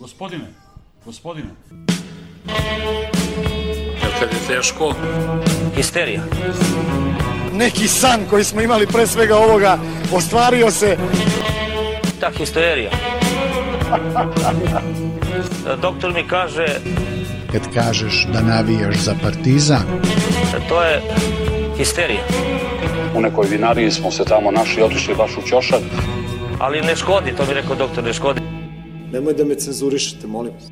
Gospodine, gospodine. Jel kad je teško? Histerija. Neki san koji smo imali pre svega ovoga ostvario se. Ta histerija. Doktor mi kaže, kad kažeš da navijaš za partizan, to je histerija. U nekoj vinariji smo se tamo našli, otišli baš u ćošak. Ali ne škodi, to mi rekao doktor, ne škodi. Nemoj da me cenzurišete, molim vas.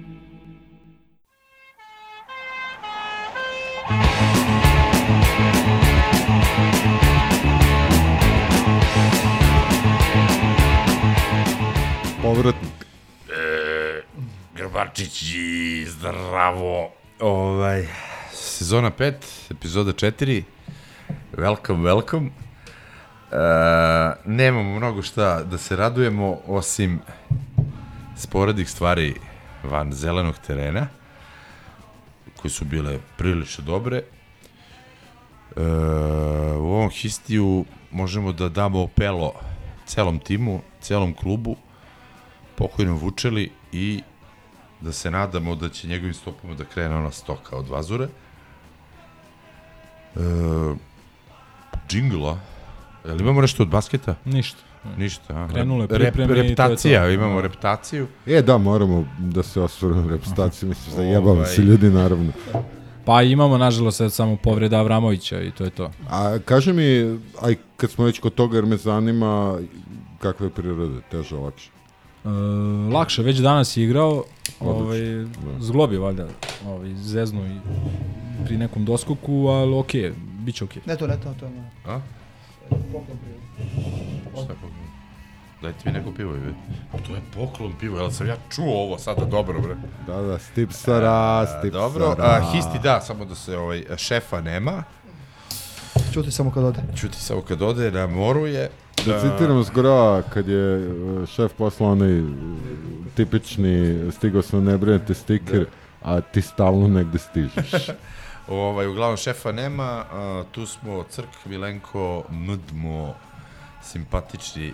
Povratnik. E, Grbačići, zdravo. Ovaj, sezona 5, epizoda 4. Welcome, welcome. E, nemamo mnogo šta da se radujemo, osim sporednih stvari van zelenog terena, koje su bile prilično dobre. E, u ovom histiju možemo da damo opelo celom timu, celom klubu, pokojnom Vučeli i da se nadamo da će njegovim stopama da krene ona stoka od vazure. E, džingla. Jel imamo nešto od basketa? Ništa. Ništa. A. Krenule Rep- pripreme i to je reputacija, to. imamo Da. reputaciju. E, da, moramo da se osvrnu repustaciju, mislim, zajebam Ovaj. se ljudi, naravno. Pa imamo, nažalost, sad samo povreda Avramovića i to je to. A kaži mi, aj kad smo već kod toga, jer me zanima kakve je prirode, teže, lakše. E, lakše, već danas je igrao, ovaj, da. zglobi valjda, ovaj, zeznu i pri nekom doskoku, ali okej, okay, bit će okej. Ne to, ne to, to je A? Šta je poklon? Dajte mi neko pivo, ide. To je poklon pivo, jel sam ja čuo ovo sada dobro, bre. Da, da, stip sara, stip Dobro, a, histi da, samo da se ovaj, šefa nema. Čuti samo kad ode. Čuti samo kad ode na moru je. Da citiram zgora, kad je e, šef poslao onaj e, tipični stigao sam ne brinete stiker, a ti stalno negde stižeš. Ovaj, uglavnom šefa nema, a, tu smo Crk, Milenko, Mdmo, simpatični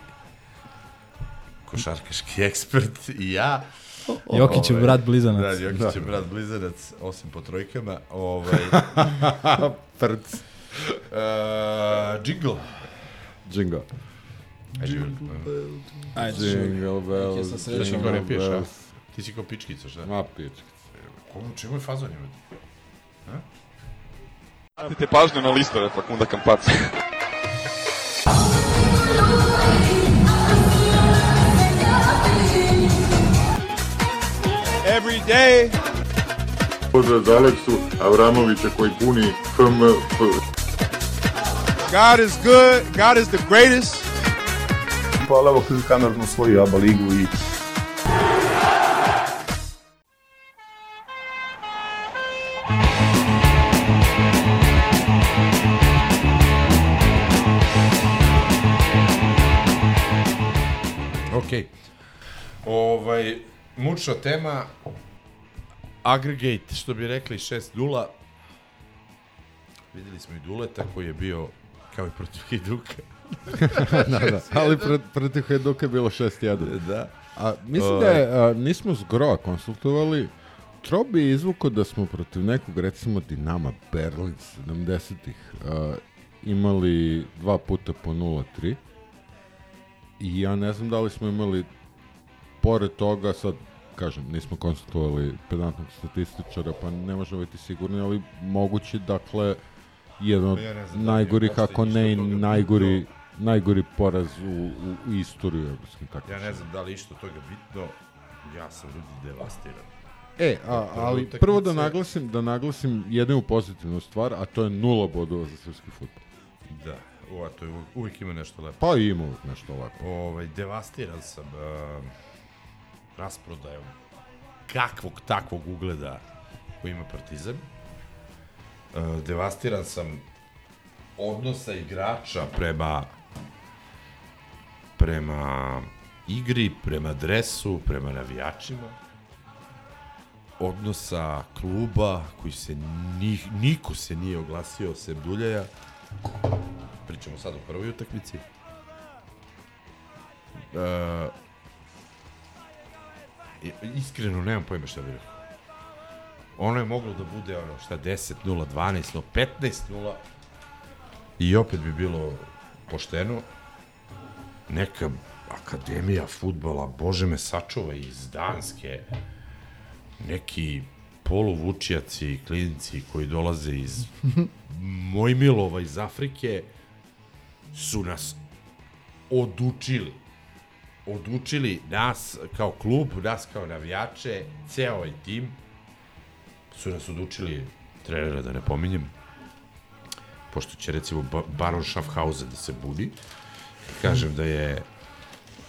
košarkaški ekspert i ja. Jokić je brat blizanac. Da, Jokić je brat blizanac, osim po trojkama. Ovaj, Prc. uh, jingle. Džingo. Ajde, Ajde, Jingle bells, Ja sam srećan. Što ne piješ, a? bells. Ti si kao pičkica, šta? Ma, pička. Komu, čemu je fazon ima? Pratite pažnju na listove Fakunda Kampaca. Every day. Pozdrav za Aleksu Avramovića koji puni FMF. God is good. God is the greatest. Hvala vam koji kamerno svoju ABA ligu i mučna tema, aggregate, što bi rekli 6-0. Videli smo i Duleta koji je bio kao i protiv Hajduka. da, da. Ali pred, protiv Hajduka je bilo 6-1. Da. A mislim da je, a, nismo zgro konsultovali, Tro bi izvuko da smo protiv nekog, recimo Dinama Berlin 70-ih, a, imali dva puta po 0-3. I ja ne znam da li smo imali, pored toga, sad, kažem, nismo konsultovali pedantnog statističara, pa ne možemo biti sigurni, ali mogući, dakle, jedan od Ja ne znam da ako ne i najgori, bitno. najgori poraz u, u istoriju evropskim takmičenja. Ja ne znam da li išto toga bitno, ja sam ljudi devastiran. E, a, Prva ali prvo da naglasim, da naglasim jednu pozitivnu stvar, a to je nula bodova za srpski futbol. Da, ova, to je uvijek, ima nešto lepo. Pa ima uvijek nešto lepo. Ovaj, devastiran sam uh, rasprodajom kakvog takvog ugleda koji ima Partizan. Uh, devastiran sam odnosa igrača prema prema igri, prema dresu, prema navijačima odnosa kluba koji se ni, niko se nije oglasio sem Duljaja pričamo sad o prvoj utakmici e, iskreno nemam pojma šta bih rekao. Ono je moglo da bude ono šta 10 0 12 0 15 0 i opet bi bilo pošteno. Neka akademija futbola, bože me sačuva iz Danske, neki poluvučijaci i klinici koji dolaze iz Mojmilova iz Afrike su nas odučili odučili nas kao klub, nas kao navijače, ceo ovaj tim. Su nas odučili trenera da ne pominjem pošto će recimo Ba- Baron Schaffhausen da se budi. Kažem da je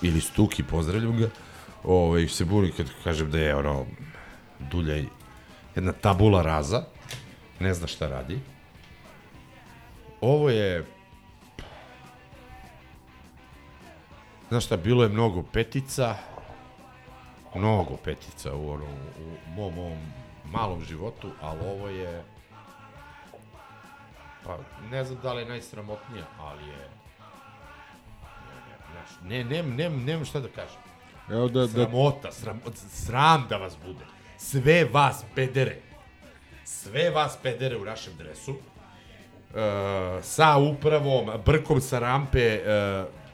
ili Stuki, pozdravljam ga ovaj, se buni kad kažem da je ono dulja jedna tabula raza ne zna šta radi. Ovo je Znaš šta, bilo je mnogo petica, mnogo petica u, ono, u mom, mom malom životu, ali ovo je, pa ne znam da li je najsramotnija, ali je, ne, ne, znaš, ne, ne, ne, nemam šta da kažem. Evo da, da, Sramota, sram, sram da vas bude. Sve vas pedere, sve vas pedere u našem dresu, uh, sa upravom, brkom sa rampe, uh,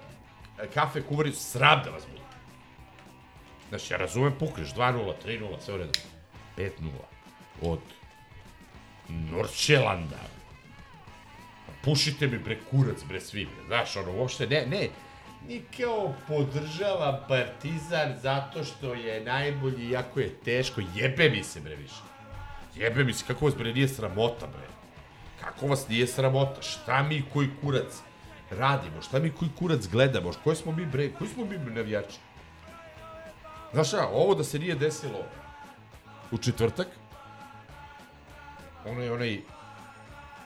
kafe kuvari, sram da vas bude. Znači, ja razumem, pukneš 2-0, 3-0, sve u redu. 5-0 od Norčelanda. Pušite mi bre kurac bre svi bre. Znaš, ono, uopšte ne, ne. Ni kao podržava Partizan zato što je najbolji, iako je teško. Jebe mi se bre više. Jebe mi se, kako vas bre nije sramota bre. Kako vas nije sramota? Šta mi koji kurac radimo? Šta mi koji kurac gledamo? Koji smo mi bre, koji smo mi navijači? Znaš šta, ovo da se nije desilo u četvrtak, ono je onaj,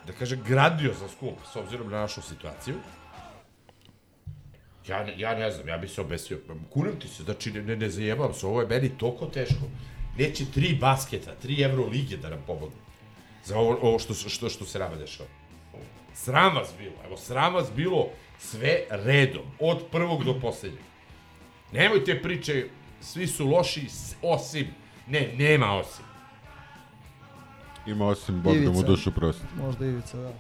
da kažem, grandiozan skup, s obzirom na našu situaciju, ja ja ne znam, ja bi se obesio. Kunem ti se, znači ne, ne, ne zajebam se, ovo je meni toliko teško. Neće tri basketa, tri euro lige da nam pomognu. Za ovo, ovo što, što, što se nama dešava. Sram vas bilo, evo, sram vas bilo sve redom, od prvog do poslednjeg. Nemojte priče, svi su loši, osim, ne, nema osim. ima osim Bog da mu dušu prosti. Možda Ivica, da.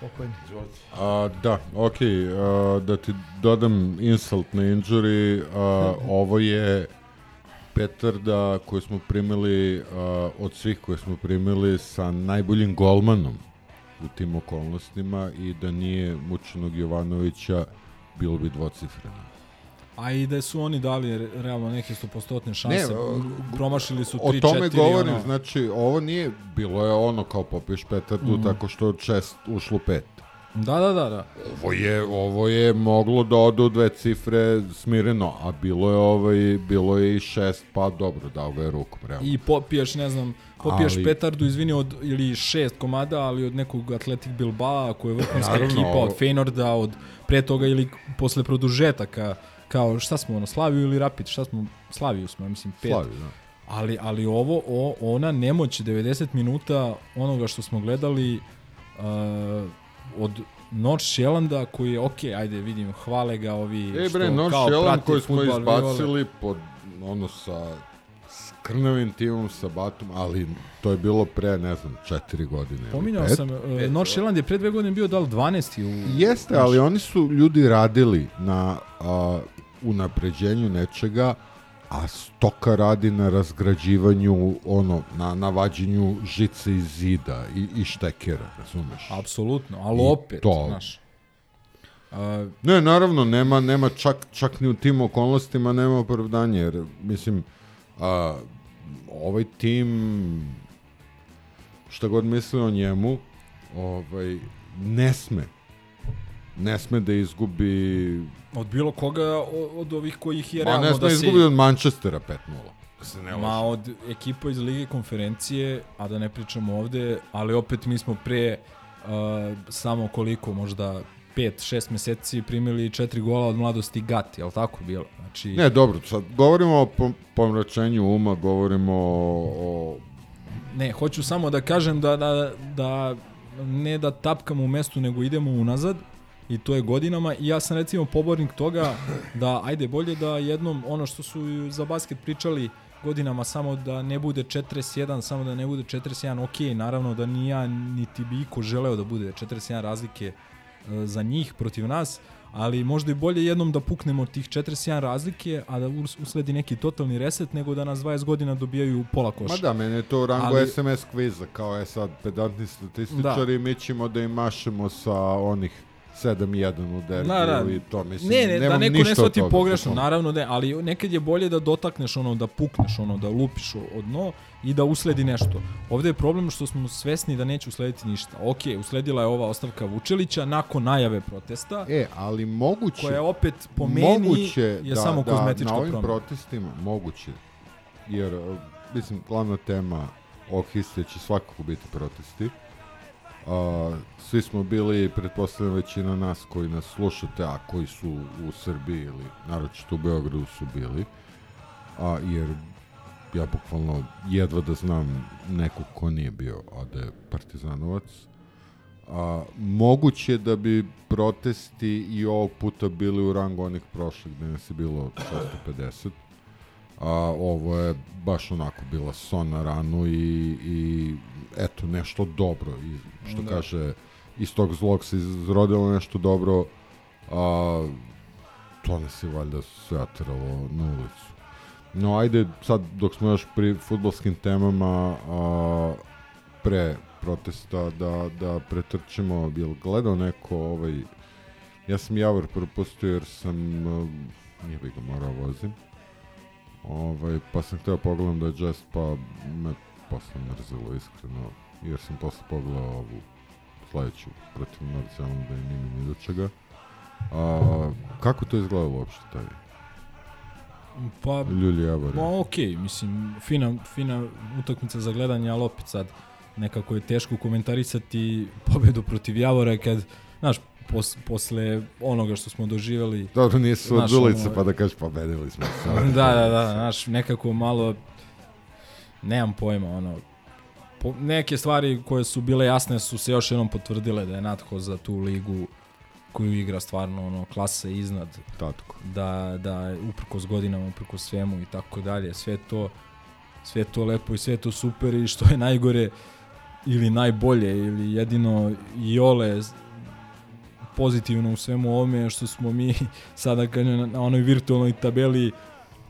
Pokojni. Izvolite. A, da, ok, a, da ti dodam insult na injury, a, ovo je petarda koju smo primili a, od svih koje smo primili sa najboljim golmanom u tim okolnostima i da nije Mučanog Jovanovića bilo bi dvocifreno. A i da su oni dali re- realno neke 100% šanse. Ne, o- promašili su 3-4. O tome govorim, ono, znači ovo nije, bilo je ono kao popiješ petardu Mhm. tako što od šest ušlo pet. Da, da, da, da. Ovo je, ovo je moglo da ode u dve cifre smireno, a bilo je ovaj, bilo je i šest, pa dobro, dao ga je rukom, realno. I popiješ, ne znam, popiješ Ali- petardu, izvini, od, ili šest komada, ali od nekog Atletic Bilbao, koji je vrhunska Naravno, ekipa, od Feynorda, od pre toga ili posle produžetaka, kao šta smo, ono, Slaviju ili Rapid, šta smo, Slaviju smo, ja mislim, pet. Slaviju, da. Ali, ali ovo, o, ona nemoć 90 minuta onoga što smo gledali uh, od North Shellanda koji je, ok, ajde vidim, hvale ga ovi E što bre, North kao koji smo izbacili pod, ono, sa s krnavim timom, sa Batom, ali to je bilo pre, ne znam, četiri godine. Pominjao sam, uh, North Shelland je pre dve godine bio dal 12. U, Jeste, ali oni su ljudi radili na a, unapređenju nečega, a stoka radi na razgrađivanju, ono, na navađenju žice iz zida i, i štekera, razumeš? Apsolutno, ali I opet, to. znaš. Uh, Ne, naravno, nema, nema čak, čak ni u tim okolnostima nema opravdanja, jer, mislim, a, ovaj tim, šta god misle o njemu, ovaj, ne sme, ne sme da izgubi, od bilo koga od ovih kojih je ma realno ne sme da da se... izgubi od Manchestera 5-0. Da se ne Ma od ekipa iz Lige konferencije, a da ne pričamo ovde, ali opet mi smo pre uh, samo koliko, možda 5-6 meseci primili četiri gola od mladosti Gati, je li tako bilo? Znači, Ne, dobro, sad govorimo o pom- pomračenju uma, govorimo o, o Ne, hoću samo da kažem da, da, da ne da tapkamo u mestu, nego idemo unazad i to je godinama i ja sam recimo pobornik toga da ajde bolje da jednom ono što su za basket pričali godinama samo da ne bude 41, samo da ne bude 41, ok, naravno da ni ja niti bi iko želeo da bude 41 razlike za njih protiv nas, ali možda i bolje jednom da puknemo tih 41 razlike, a da us- usledi neki totalni reset, nego da nas 20 godina dobijaju pola koša. Ma da, meni je to u rangu Ali- SMS kviza, kao je sad pedantni statističari, mi ćemo da im mašemo sa onih 7-1 u derbiju Da, da. i to, mislim, ne, ne, da neko ništa ne shvati pogrešno, naravno ne, ali nekad je bolje da dotakneš ono, da pukneš ono, da lupiš o- od dno i da usledi nešto. Ovde je problem što smo svesni da neće uslediti ništa. Ok, usledila je ova ostavka Vučelića nakon najave protesta, E, ali moguće... koja je opet po meni moguće je da, samo da kozmetička na ovim promena. protestima, moguće, jer, mislim, glavna tema ovog će svakako biti protesti. Uh, svi smo bili, pretpostavljam većina nas koji nas slušate, a koji su u Srbiji ili naročito u Beogradu su bili, a, jer ja bukvalno jedva da znam nekog ko nije bio, a da je partizanovac. A, moguće da bi protesti i ovog puta bili u rangu onih prošlih, gde nas je bilo 650. A, ovo je baš onako bila son na ranu i, i eto, nešto dobro. I, što Da. kaže, iz tog zlog se izrodilo nešto dobro, a to nas je valjda sve ateralo na ulicu. No, ajde, sad, dok smo još pri futbolskim temama, a, pre protesta, da, da pretrčimo, jel gledao neko ovaj, ja sam Javor propustio jer sam, nije bi ga morao vozim, ovaj, pa sam htio pogledam da je Just, pa me posle mrzelo iskreno, jer sam posle pogledao ovu sledeću protiv North da je nima ni do čega. A, kako to izgledalo uopšte taj Pa, Ljulji Javor? Ma okej, mislim, fina, fina utakmica za gledanje, ali opet sad nekako je teško komentarisati pobedu protiv Javora kad, znaš, pos, posle onoga što smo doživjeli... Dobro, nisu od ulice, ono- pa da kažeš pobedili smo. da, da, da, znaš, nekako malo, nemam pojma, ono, po, neke stvari koje su bile jasne su se još jednom potvrdile da je Natko za tu ligu koju igra stvarno ono klasa iznad Tatko. da da uprkos godinama uprkos svemu i tako dalje sve to sve to lepo i sve to super i što je najgore ili najbolje ili jedino Iole pozitivno u svemu ovome što smo mi sada kažem, na, na onoj virtualnoj tabeli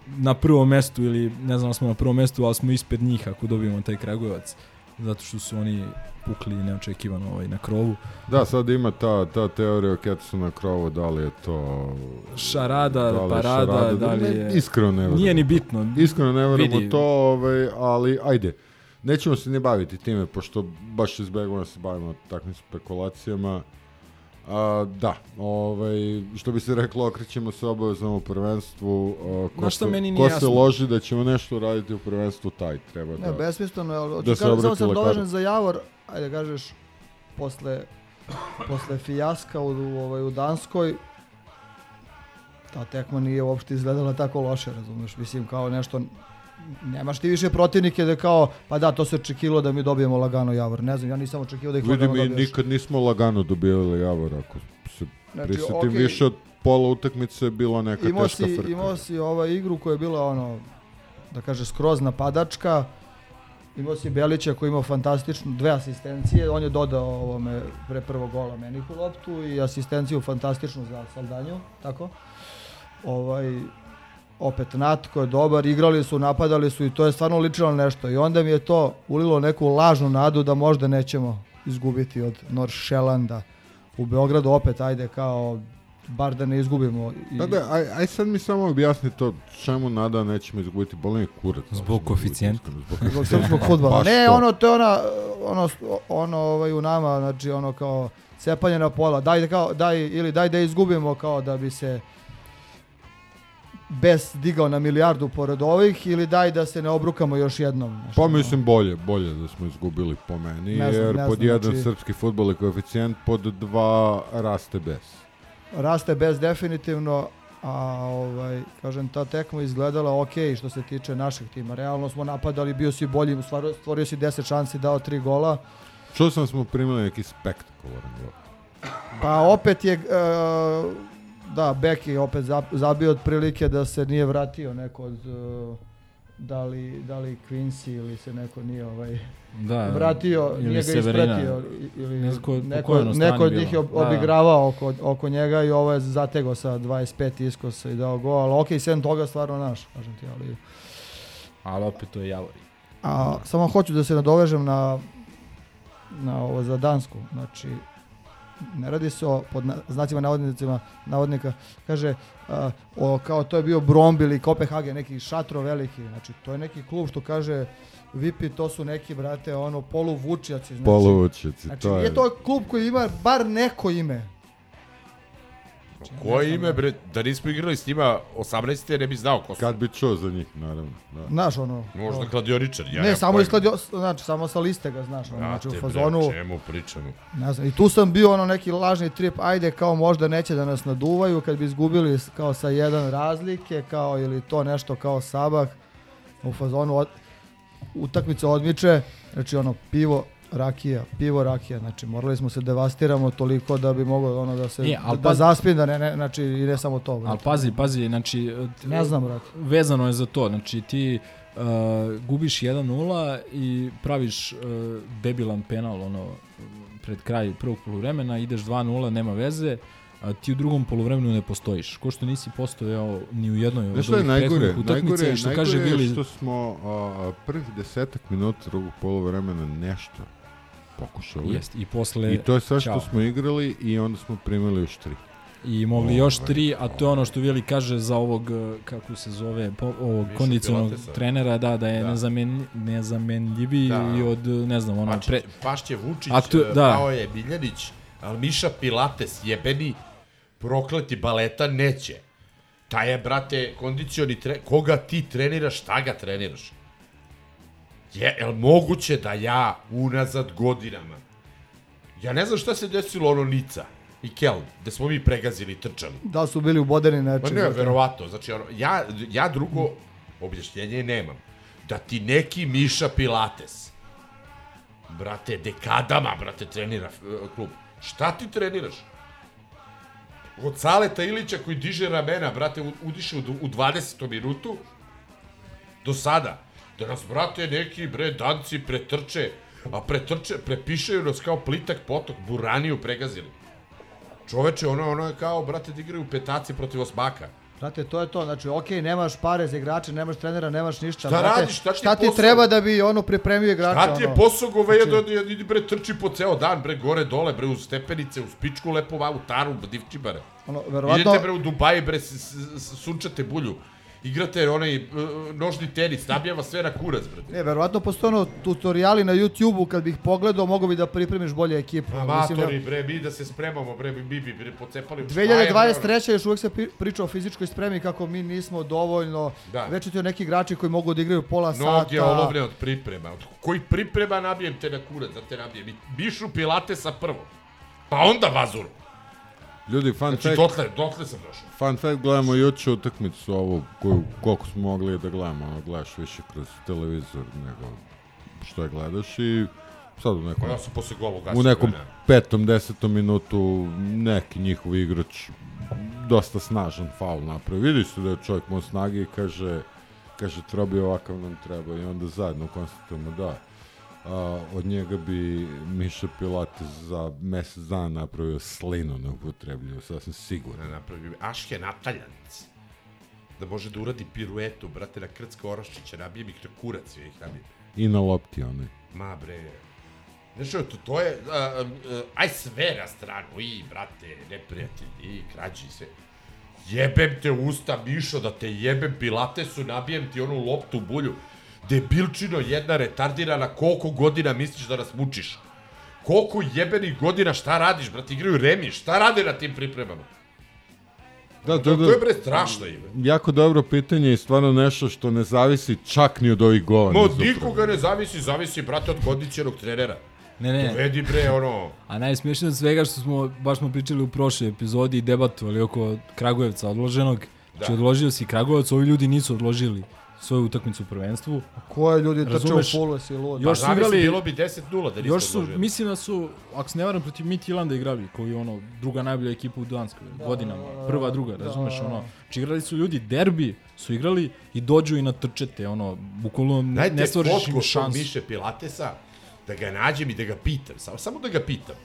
na prvom mestu ili ne znam da smo na prvom mestu, ali smo ispred njih ako dobijemo taj Kragujevac zato što su oni pukli neočekivano ovaj, na krovu. Da, sad ima ta, ta teorija o Ketsu na krovu, da li je to... Šarada, da li parada, šarada, da li ne, je... Iskreno ne verujem. Nije ni bitno. Iskreno ne u to, ovaj, ali ajde. Nećemo se ne baviti time, pošto baš izbegamo da se bavimo takvim spekulacijama. A, da, ovaj, što bi se reklo, okrećemo se obavezno u prvenstvu. A, ko šta se, meni ko nije se jasno? loži da ćemo nešto raditi u prvenstvu, taj treba Ne, da... besmisleno je, ali da se kažem, samo obrati sam dovežen za Javor, ajde kažeš, posle, posle fijaska u, u, ovaj, u Danskoj, ta tekma nije uopšte izgledala tako loše, razumeš, mislim kao nešto, nemaš ti više protivnike da kao, pa da, to se očekivalo da mi dobijemo lagano Javor, ne znam, ja nisam očekivao da ih Vidim lagano i dobiješ. nikad nismo lagano dobijali Javor, ako se Znači, prisetim, okej. više od pola utakmice je bila neka imao teška si, frka. imao si ovaj igru koja je bila ono, da kaže skroz napadačka, imao si Belića koji imao fantastičnu dve asistencije, on je dodao ovome pre prvog gola Menihu loptu i asistenciju fantastičnu za Saldanju, tako? Ovaj, opet Natko je dobar, igrali su, napadali su i to je stvarno ličilo na nešto i onda mi je to ulilo neku lažnu nadu da možda nećemo izgubiti od Noršelanda u Beogradu opet ajde kao bar da ne izgubimo. I, Da, da, aj, aj sad mi samo objasni to čemu nada nećemo izgubiti bolni kurac. Zbog koeficijenta. Zbog, Zbog srpskog fudbala. Baš Ne, to. ono, to je ona, ono, ono ovaj, u nama, znači ono kao cepanje na pola. Daj, da kao, daj, ili daj da izgubimo kao da bi se bez digao na milijardu pored ovih ili daj da se ne obrukamo još jednom. Znači, Pa mislim bolje, bolje da smo izgubili po meni, Ne znam, jer ne pod znam, jedan znači- srpski futbol je koeficijent, pod dva raste bez. raste bez definitivno, a ovaj, kažem, ta tekma izgledala ok što se tiče našeg tima. Realno smo napadali, bio si bolji, stvorio si 10 šansi, dao 3 gola. Čuo sam smo primili neki spektakularan gol. Pa opet je, e, da, Bek je opet za- zabio otprilike da se nije vratio neko od, e, da li, da li Quincy ili se neko nije ovaj Da, vratio, ili nije ga ispratio ili neko, strani neko od njih je ob- Da, obigravao oko, oko njega i ovo je zategao sa 25 iskosa i dao gol, ali okej, sem toga stvarno naš, kažem ti, ali... Ali opet to je Javor. A samo hoću da se nadovežem na, na ovo za Dansku. Znači, ne radi se o pod na- znacima navodnicima, navodnika, kaže a, o, kao to je bio Brombi ili Kopenhagen, neki šatro veliki. Znači, to je neki klub što kaže Vipi, to su neki, brate, ono, poluvučjaci. Znači, Poluvučjaci, znači, to je- nije to klub koji ima bar neko ime. Koje ime, bre, da nismo igrali s njima 18. ne bi znao ko su. Kad bi čuo za njih, naravno. Da. Znaš, ono... Možda ono- kladioničar, ja ne, samo pojma. iskladio, znači, samo sa liste ga, znaš, ono, znači, u bre, fazonu... o čemu pričamo? Ne znam, i tu sam bio ono neki lažni trip, ajde kao možda neće da nas naduvaju kad bi izgubili kao sa jedan razlike, kao ili to nešto kao sabah u fazonu od, utakmica odmiče, znači ono pivo, rakija, pivo, rakija, znači morali smo se devastiramo toliko da bi moglo ono da se, E, al da, da zaspim, da ne, ne, znači i ne samo to. brate. Ali pazi, pazi, znači... Ne znam, brate. Vezano je za to, znači ti uh, gubiš 1-0 i praviš uh, debilan penal, ono, pred kraj prvog poluvremena, ideš 2-0, nema veze, a ti u drugom poluvremenu ne postojiš. Ko što nisi postojao ni u jednoj od Znaš što je ovih najgore? utakmica što najgore kaže Vili... što smo a, prvih desetak minuta drugog polovremena nešto pokušali. Jest, i posle- I to je sve što Ćao. smo igrali i onda smo primili još tri. I mogli još tri, a to je ono što Vili kaže za ovog, eh, kako se zove, po, ovog Miša kondicionog Pilatesa. trenera, da, da je Da. nezamen, nezamenljiviji Da. i od, ne znam, ono, pre... Pašće Vučić, Aktu- e, da. pao je Miljanić, ali Miša Pilates jebeni prokleti baleta neće. Taj je, brate, kondicioni tre... Koga ti treniraš, šta ga treniraš? Je, el moguće da ja unazad godinama Ja ne znam šta se desilo ono Nica i Kel, gde smo mi pregazili trčali. Da su bili ubodeni Pa nečim. ne, brate? verovatno. Znači, ono, ja, ja drugo objašnjenje nemam. Da ti neki Miša Pilates, brate, dekadama, brate, trenira uh, klub. Šta ti treniraš? Od Saleta Ilića koji diže ramena, brate, u- udiše u, u 20. minutu, do sada. Da nas, brate, neki, bre, danci pretrče, a pretrče, prepišaju nas kao plitak potok, buraniju pregazili. Čoveče, ono, ono je kao, brate, da igraju petaci protiv osmaka. Brate, to je to. Znači, okej, nemaš pare za igrače, nemaš trenera, nemaš ništa. Šta brate, radiš? Šta ti šta ti posao? treba da bi ono pripremio igrače? Šta ti je ono? posao goveja Znači- da, da idi bre trči po ceo dan, bre gore dole, bre uz stepenice, uz pičku lepo u taru, divčibare. Ono, verovatno- Idete bre u Dubaji, bre, sunčate bulju. Igrate onaj uh, nožni tenis, nabija vas sve na kurac, bre. Ne, verovatno postoje ono tutoriali na YouTube-u, kad bih pogledao, mogu bi da pripremiš bolje ekipu. Amatori, bre, mi da se spremamo, bre, mi bi bre, pocepali. u 2023. još uvijek se pri- priča o fizičkoj spremi kako mi nismo dovoljno. Da. Već ti neki igrači koji mogu da igraju pola Noge sata. olovne od priprema. Od kojih priprema nabijem te na kurac, da te nabijem. Bišu Pilatesa prvo. Pa onda Vazuru. Ljudi, fun Znači, fact, dotle, dotle sam došao. fun fact, gledamo juče utakmicu ovu, koju, koliko smo mogli da gledamo, ono, gledaš više kroz televizor nego što je gledaš i sad u nekom, ja sam posle gola ugasio u nekom vremena. petom, desetom minutu neki njihov igrač dosta snažan faul napravi. Vidi se da je čovjek imao snage i kaže, kaže, trobi ovakav nam treba i onda zajedno konstatujemo da a, od njega bi Miša Pilates za mesec dana napravio slinu neupotrebljivu, sasvim sigurno. Da napravi Aške Nataljanc. Da može da uradi piruetu, brate, na Krcka Oraščića, nabijem ih na kurac, ja ih nabijem. I na lopti onaj. Ma bre. Znaš, što, to, to je, a, a, a, aj sve na stranu, i, brate, neprijatelji, i, krađi, sve. Jebem te usta, Mišo, da te jebem pilatesu, nabijem ti onu loptu bulju. Debilčino jedna retardirana, koliko godina misliš da nas mučiš? Koliko jebenih godina, šta radiš, brate, igraju remi, šta rade na tim pripremama? Da, To, to je bre strašno ime. Jako dobro pitanje i stvarno nešto što ne zavisi čak ni od ovih gola. Zapravo. nikoga ne zavisi, zavisi, brate, od kondicionog trenera. Ne, ne. Dovedi bre, ono... A najsmiješnije od svega što smo, baš smo pričali u prošloj epizodi i debatovali oko Kragujevca odloženog. Znači Da. odložio si Kragujevac, ovi ljudi nisu odložili. Svoju utakmicu u prvenstvu. Ko je ljudi trčao u fulu, si lud. Još su Pa zamisli, igrali, bilo bi 10:0 da niste još su, odložili. mislim da su, ako se ne varam, protiv Midtjylanda igrali, koji je ono, druga najbolja ekipa u Danskoj, godinama, prva, druga, razumeš, ono, znači igrali su ljudi, derbi su igrali i dođu i natrčete, ono, bukvalno ne, Dajte ne stvoriš im šansu. Miše Pilatesa, da ga nađem i da ga pitam, samo, samo da ga pitam.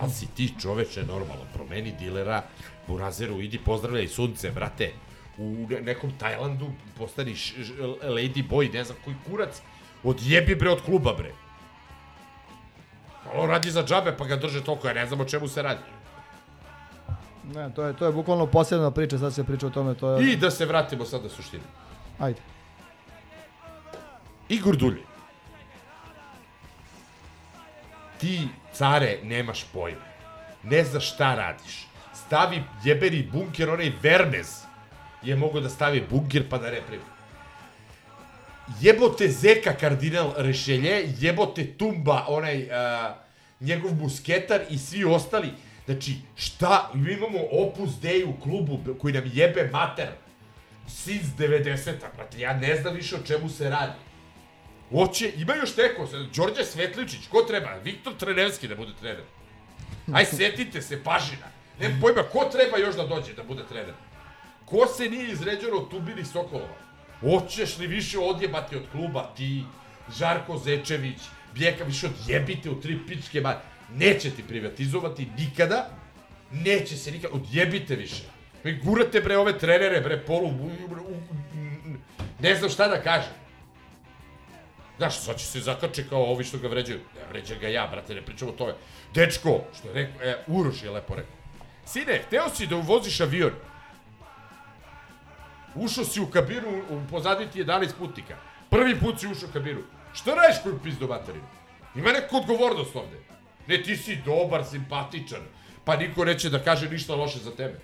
Da li si ti čoveče normalno, promeni dilera, Burazeru, idi pozdravljaj sunce, brate, u ne- nekom Tajlandu postani š, ž, lady boy, ne znam koji kurac, odjebi bre od kluba bre. On radi za džabe pa ga drže toliko, ja ne znam o čemu se radi. Ne, to je, to je bukvalno posebna priča, sad se priča o tome, to je... I da se vratimo sad na suštinu. Ajde. Igor Dulje. Ti, care, nemaš pojma. Ne znaš šta radiš. Stavi jebeni bunker, onaj Vermez je mogo da stavi bunker pa da ne primi. Jebote Zeka kardinal Rešelje, jebote Tumba, onaj uh, njegov musketar i svi ostali. Znači, šta, mi imamo Opus Dei u klubu koji nam jebe mater since 90-a, brate, ja ne znam više o čemu se radi. Hoće, ima još neko, Đorđe Svetličić, ko treba? Viktor Trenevski da bude trener. Aj, setite se, Pažina. Nemam pojma, ko treba još da dođe da bude trener? Ko se nije izređeno od Tubinih Sokolova? Hoćeš li više odjebati od kluba ti, Žarko Zečević, Bljeka, više odjebite u tri pičke ma... Neće ti privatizovati nikada, neće se nikada, odjebite više. Vi gurate bre ove trenere, bre, polu, ne znam šta da kažem. Znaš, sad će se zakače kao ovi što ga vređaju. Ne vređa ga ja, brate, ne pričam o tome. Dečko, što je rekao, e, Uroš je lepo rekao. Sine, hteo si da uvoziš avion. Ušao si u kabinu, u pozadnji ti 11 putnika. Prvi put si ušao u kabinu. Šta radiš koju pizdu materinu? Ima neku odgovornost ovde. Ne, ti si dobar, simpatičan. Pa niko neće da kaže ništa loše za tebe.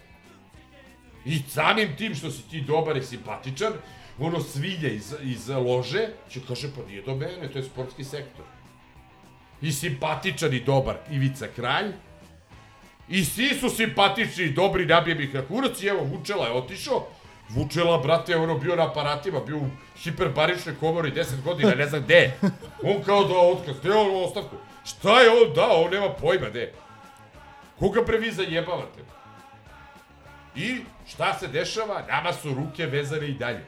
I samim tim što si ti dobar i simpatičan, ono svilje iz, iz lože, će kaže, pa nije do mene, to je sportski sektor. I simpatičan i dobar Ivica Kralj, i svi su simpatični i dobri, nabijem ih na kurac i evo, Vučela je otišao, Vučela, brate, ono bio na aparatima, bio u hiperbaričnoj komori 10 godina, ne znam gde. On kao da otkaz, gde on ostavku? Šta je on dao? On nema pojma, gde. Koga bre vi zajebavate? I šta se dešava? Nama su ruke vezane i dalje.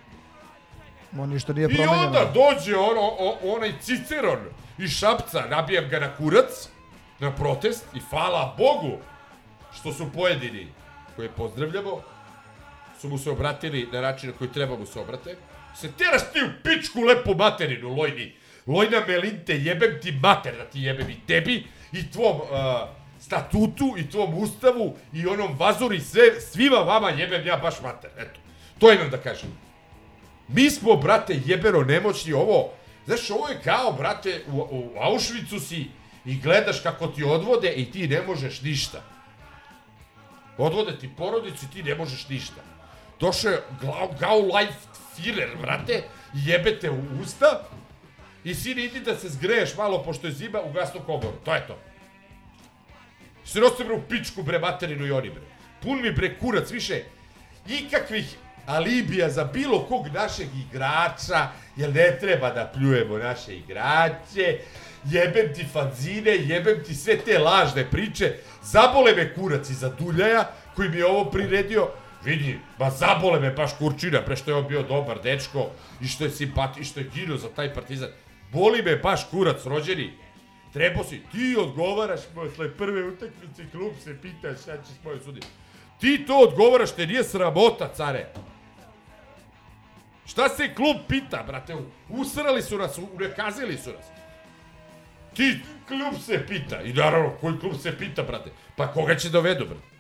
Mo ništa nije I promenjeno. onda dođe ono, o, onaj Ciceron iz Šapca, nabijam ga na kurac, na protest i hvala Bogu što su pojedini koje pozdravljamo, su mu se obratili na način na koji treba mu se obrate. Se teraš ti u pičku lepu materinu, Lojni. Lojna Melinte, jebem ti mater da ti jebem i tebi i tvom uh, statutu i tvom ustavu i onom vazori sve, svima vama jebem ja baš mater. Eto, to imam da kažem. Mi smo, brate, jebeno nemoćni ovo. Znaš, ovo je kao, brate, u, u Auschwitzu si i gledaš kako ti odvode i ti ne možeš ništa. Odvode ti porodicu i ti ne možeš ništa. Došao je Glau, Gau Life Führer, brate, jebete u usta i sine idi da se zgreješ malo pošto je zima u gasnu komoru. To je to. Se nosim bre u pičku bre materinu i oni bre. Pun mi bre kurac više ikakvih alibija za bilo kog našeg igrača, jer ne treba da pljujemo naše igrače, jebem ti fanzine, jebem ti sve te lažne priče, zabole me kurac iza Duljaja, koji mi je ovo priredio, vidi, ba zabole me baš kurčina, pre što je on bio dobar dečko, i što je simpati, i što je ginuo za taj partizan. Boli me baš kurac, rođeni, Trebao si, ti odgovaraš posle prve utakmice, klub se pita šta će s mojoj sudi. Ti to odgovaraš, te nije sramota, care. Šta se klub pita, brate? Usrali su nas, unekazili su nas. Ti, klub se pita. I naravno, koji klub se pita, brate? Pa koga će dovedu, brate?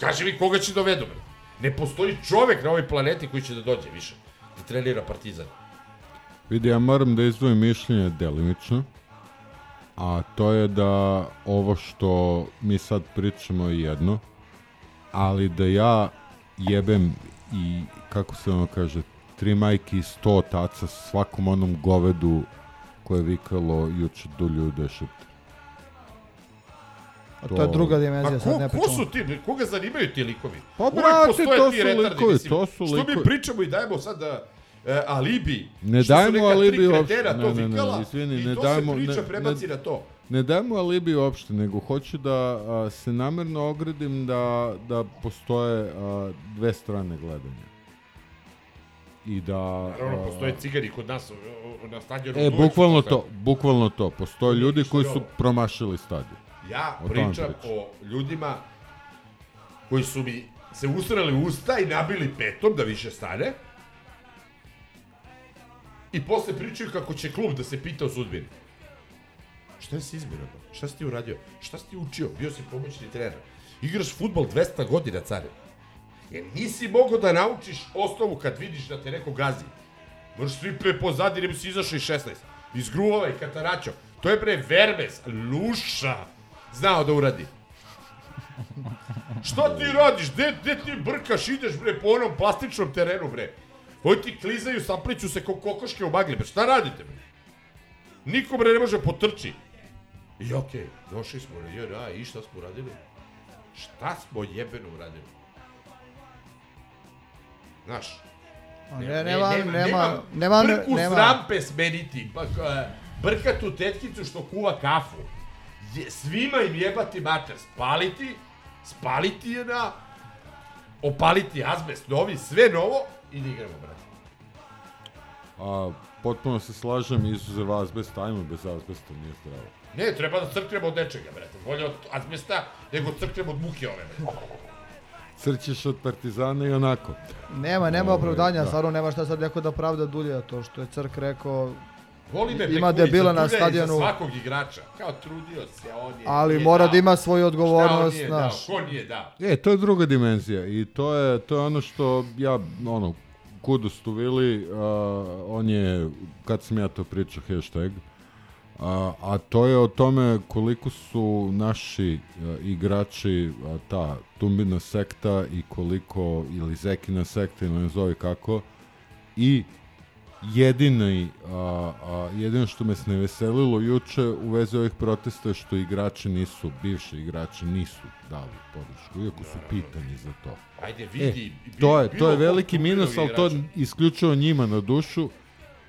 Pa kaži mi koga će dovedu, brate? Ne postoji čovek na ovoj planeti koji će da dođe više. Da trenira Partizan. Vidi, ja moram da izdvojim mišljenje delimično, a to je da ovo što mi sad pričamo je jedno, ali da ja jebem i, kako se ono kaže, tri majke i sto otaca svakom onom govedu koje je vikalo juče do ljude šipte. A to je druga dimenzija, sad ko, ne ko pričamo. su ti, koga zanimaju ti likovi? Pa, brate, to su retardi, likovi, mislim. to su Što mi likovi. pričamo i dajemo sad da, e, alibi? Ne dajmo alibi uopšte. to Ne, ne, ne, vikala izvini, i ne to dajmo- se priča ne- prebaci ne- na to. Ne dajmo alibi uopšte, nego hoću da a, se namerno ogradim da, da postoje a, dve strane gledanja. I da... Naravno, a, postoje cigari kod nas na stadionu. E, bukvalno to, bukvalno to. Postoje ljudi koji su promašili stadion. Ja O pričam o ljudima koji su mi se usrali u usta i nabili petom da više stane. I posle pričaju kako će klub da se pita o sudbini. Šta si izbirao? Šta si ti uradio? Šta si ti učio? Bio si pomoćni trener. Igraš futbol 200 godina, care. Jer nisi mogao da naučiš osnovu kad vidiš da te neko gazi. Možeš svi pre pozadi, ne bi si izašao iz 16. Iz Gruvova i Kataračo. To je bre Vermes, Luša, znao da uradi. Šta ti radiš? Gde, gde ti brkaš, ideš bre po onom plastičnom terenu bre? Koji ti klizaju, sapliću se ko kokoške u magli. Bre, šta radite bre? Niko bre ne može potrči. I okej, došli smo na JRA i šta smo uradili? Šta smo jebeno uradili? Znaš, A Ne, nema, nema, nema, brku nema, s rampe smeniti, pa, brkatu tetkicu što kuva kafu. Je, svima im jebati mater, spaliti, spaliti je na, opaliti azbest novi, sve novo i da igramo, brate. A, potpuno se slažem, izuzev azbesta, ajmo bez azbesta, nije zdravo. Ne, treba da crknemo od nečega, brate. Bolje od azbesta nego crknemo od muke ove, brate. Crćeš od partizana i onako. nema, nema opravdanja, da. stvarno nema šta sad neko da pravda Dulja, to što je Crk rekao, Voli me Ima debila na stadionu. Svakog igrača. Kao trudio se, on je... ali nije mora dao. da ima svoju Šta on odgovornost, nije znaš. dao? Ko nije dao? E, to je druga dimenzija i to je, to je ono što ja, ono, kudos tu Vili, a, on je, kad sam ja to pričao, hashtag, a, a to je o tome koliko su naši a, igrači a, ta tumbina sekta i koliko, ili zekina sekta, ili ne zove kako, i jedini, a, a, jedino što me se ne veselilo juče u vezi ovih protesta je što igrači nisu, bivši igrači nisu dali podršku, iako su pitani za to. Ajde, vidi, E, to je, to je veliki minus, ali to isključivo njima na dušu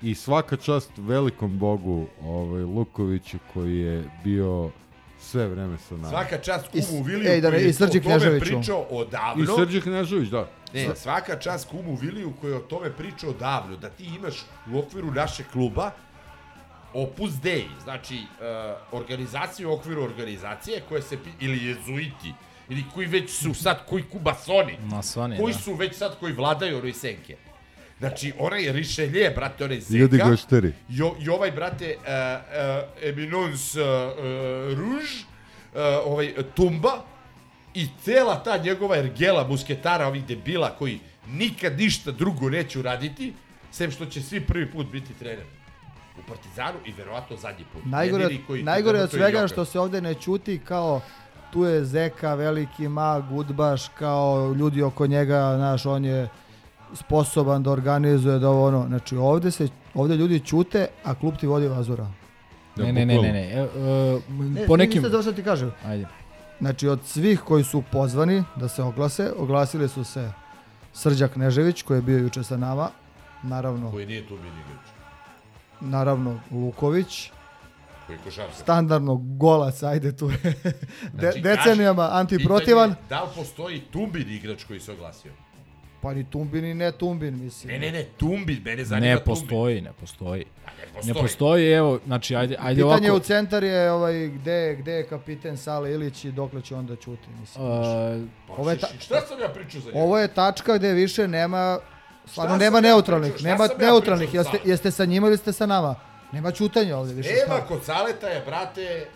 i svaka čast velikom bogu ovaj, Lukoviću koji je bio sve vreme sa nama. Svaka čast kumu Viliju ej, da koji je i Srđi o tome Kneževiću. pričao odavno. I Srđe Knežević, da. Ne, svaka čast kumu Viliju koji je o tome pričao davno, da ti imaš u okviru našeg kluba Opus Dei, znači uh, organizacija u okviru organizacije koje se, pi- ili jezuiti, ili koji već su sad, koji kubasoni, Masoni, koji da. su već sad koji vladaju onoj senke. Znači, onaj Richelieu, brate, onaj Zenka. Ljudi gošteri. Jo, I ovaj, brate, uh, uh, Eminence uh, uh, Rouge, uh, ovaj, uh, Tumba, i cela ta njegova ergela musketara, ovih debila koji nikad ništa drugo neće uraditi, sem što će svi prvi put biti trener u Partizanu i verovatno zadnji put. Najgore, koji najgore od svega što se ovde ne čuti kao tu je Zeka, veliki mag, udbaš, kao ljudi oko njega, znaš, on je sposoban da organizuje da ovo ono. Znači ovde se ovde ljudi ćute, a klub ti vodi vazura. Ne, ne, ne, ne, ne. E, e, Ne, po ne, nekim... završao ti kažem. Ajde. Znači od svih koji su pozvani da se oglase, oglasili su se Srđak Knežević koji je bio juče sa nama, naravno, Koji nije tu mini igrač. naravno Luković, Koji košarka. standardno golac, ajde tu je de, Znači, decenijama antiprotivan. pitanje je Da li postoji Tumbin igrač koji se oglasio? Pa ni Tumbin ni ne Tumbin, mislim. Ne, ne, ne, Tumbin, mene zanima Ne Tumbin. postoji, ne postoji. ne Ne postoji. postoji, evo, znači, ajde, ajde Pitanje ovako. u centar je ovaj, gde, gde je kapiten Sale Ilić i dokle će onda čuti, mislim. Uh, ovo, je ta, Šta sam ja pričao za njega? ovo je tačka gde više nema, stvarno Šta nema neutralnih, pričao? Šta nema ja neutralnih, jeste, jeste sa njima ili ste sa nama? Nema čutanja ovde više. Ema šta? kod Saleta je, brate,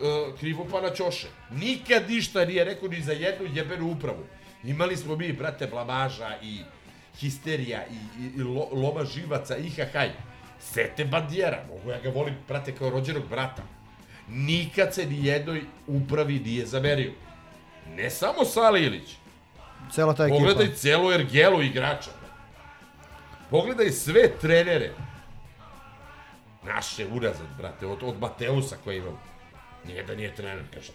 uh, krivopana Ćoše. Nikad ništa nije rekao ni za jednu jebenu upravu. Imali smo mi, brate, blamaža i histerija i, i, i lo, loma živaca i hahaj. Sete bandijera, mogu ja ga volim, brate, kao rođenog brata. Nikad se ni jednoj upravi nije zamerio. Ne samo Sale Ilić. Cela ta ekipa. Pogledaj celu ergelu igrača. Pogledaj sve trenere. Naše unazad, brate, od, od Mateusa koji imam. Nijedan nije trener, kaže.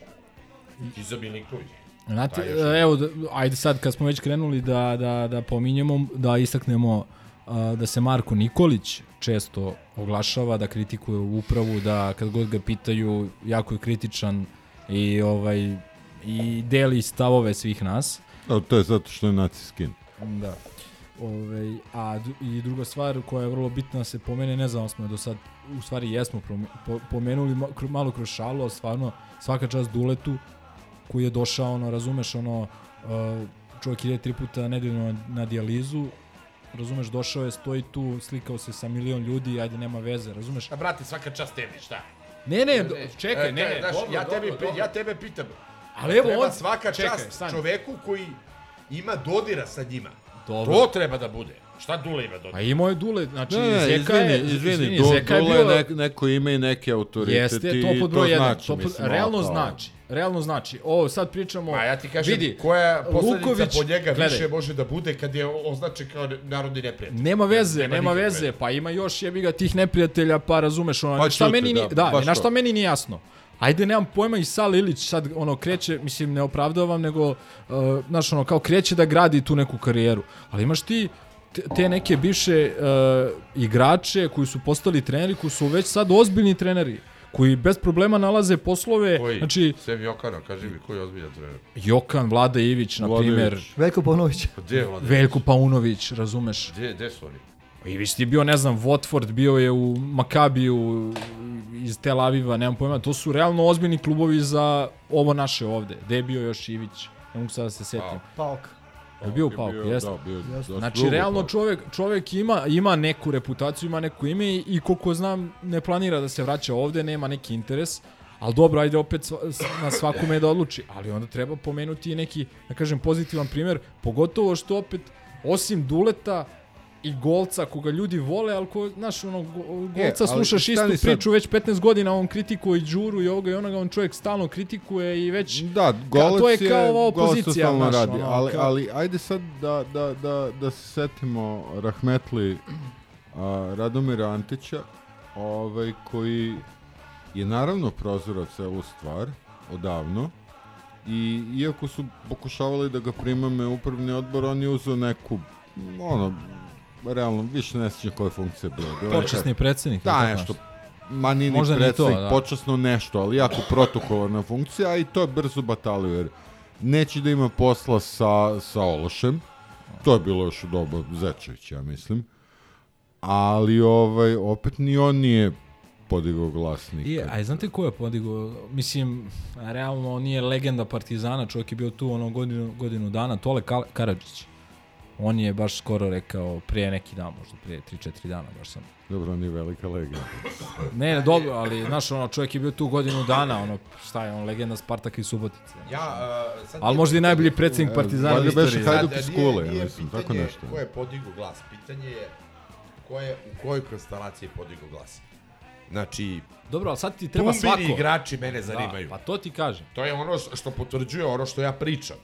Kiza Milinković. Znate, još- evo, ajde sad kad smo već krenuli da, da, da pominjemo, da istaknemo a, da se Marko Nikolić često oglašava, da kritikuje upravu, da kad god ga pitaju, jako je kritičan i ovaj i deli stavove svih nas. Da, to je zato što je naci skin. Da. Ove, a d- i druga stvar koja je vrlo bitna se pomene, ne znam, smo je do sad, u stvari jesmo po, pomenuli malo kroz šalu, ali stvarno svaka čast Duletu koji je došao, ono, razumeš, ono, uh, čovjek ide tri puta nedeljno na, dijalizu, razumeš, došao je, stoji tu, slikao se sa milion ljudi, ajde, nema veze, razumeš? A brate, svaka čast tebi, šta? Ne, ne, do- čekaj, E, ne, znaš, dobro, ja, tebi, dobro, dobro. ja tebe pitam. Ali evo treba on- svaka čekaj, čast stani. čoveku koji ima dodira sa njima. Dobro. To treba da bude. Šta Dule ima dodira? A imao je Dule, znači, Ne, ne, Zeka izvini, je, izvini, Du, Zeka je Dule bio, je nek, neko ime i neki autoritet Jeste, i to pod broj 1. znači, to pod, mislim, realno kao- znači. Realno znači. Ovo sad pričamo... Ma ja ti kažem, vidi, koja posledica Luković- po njega gledaj, više može da bude kad je označen kao narodni neprijatelj. Nema veze, Nema nema, veze, pa ima još jebi ga tih neprijatelja, pa razumeš ono, Pa šta čujte, meni ni, da, da, baš na to. šta meni nije jasno. Ajde, nemam pojma i Sal Ilić sad ono kreće, mislim ne opravdavam, nego uh, znaš ono kao kreće da gradi tu neku karijeru. Ali imaš ti te, neke bivše uh, igrače koji su postali treneri, koji su već sad ozbiljni treneri koji bez problema nalaze poslove, Koji? znači Sem Jokana, kaži mi, koji je ozbiljan trener? Jokan Vlada Ivić, na Ivić. Veljko Paunović. Pa gde je Vlada? Veljko Paunović, razumeš? Gde, gde su oni? Ivić ti je bio, ne znam, Watford, bio je u Makabiju iz Tel Aviva, nemam pojma, to su realno ozbiljni klubovi za ovo naše ovde. Gde je bio još Ivić? Ne mogu sad da se setim. Paok. Je bio u Pauku, jeste? Da, bio, dosta Znači, realno čovjek, čovjek ima, ima neku reputaciju, ima neko ime i, i koliko znam ne planira da se vraća ovde, nema neki interes. Ali dobro, ajde opet sva- na svakome da odluči. Ali onda treba pomenuti i neki, da kažem, pozitivan primjer, pogotovo što opet, osim Duleta i Golca, koga ljudi vole, ali ko, znaš, ono, Go- Golca ali slušaš istu sad. priču već 15 godina, on kritikuje i Đuru i ovoga i onoga, on čovjek stalno kritikuje i već... Da, Ka- to je kao ova opozicija, znaš, radi, ono, ali, kao- ali ajde sad da, da, da, da se setimo Rahmetli a, Radomira Antića, ovaj, koji je naravno prozorao celu stvar odavno i iako su pokušavali da ga primame u upravni odbor, on je uzeo neku, ono, realno, više ne sjećam koja je funkcija bila. Bila je Počasni predsjednik. ili Da, nešto. Ma ni ni to, predsjednik, da. počasno nešto, ali jako protokolarna funkcija, i to je brzo batalio, jer neće da ima posla sa, sa Ološem, to je bilo još u dobu Zečevića, ja mislim, ali ovaj, opet ni on nije podigao glas nikad. I, a znate ko je podigao? Mislim, realno on nije legenda Partizana, čovjek je bio tu ono godinu, godinu dana, Tole Kal Karadžić. On je baš skoro rekao prije neki dan, možda prije 3-4 dana, baš sam. Dobro, on je velika legenda. Ne, ne, dobro, ali znaš, ono, čovjek je bio tu godinu dana, ono, šta je on, legenda Spartaka i Subotice. Ja, uh, sad Ali je možda i najbolji predsjednik Partizana u istoriji. Hajduk iz nije- Kule, ja nije mislim, tako nešto. Ko je podigao glas? Pitanje je ko je, u kojoj konstelaciji je podigao glas. Znači, Dobro, ali sad ti treba svako. igrači mene zanimaju. Da, pa to ti kažem. To je ono što potvrđuje ono što ja pričam.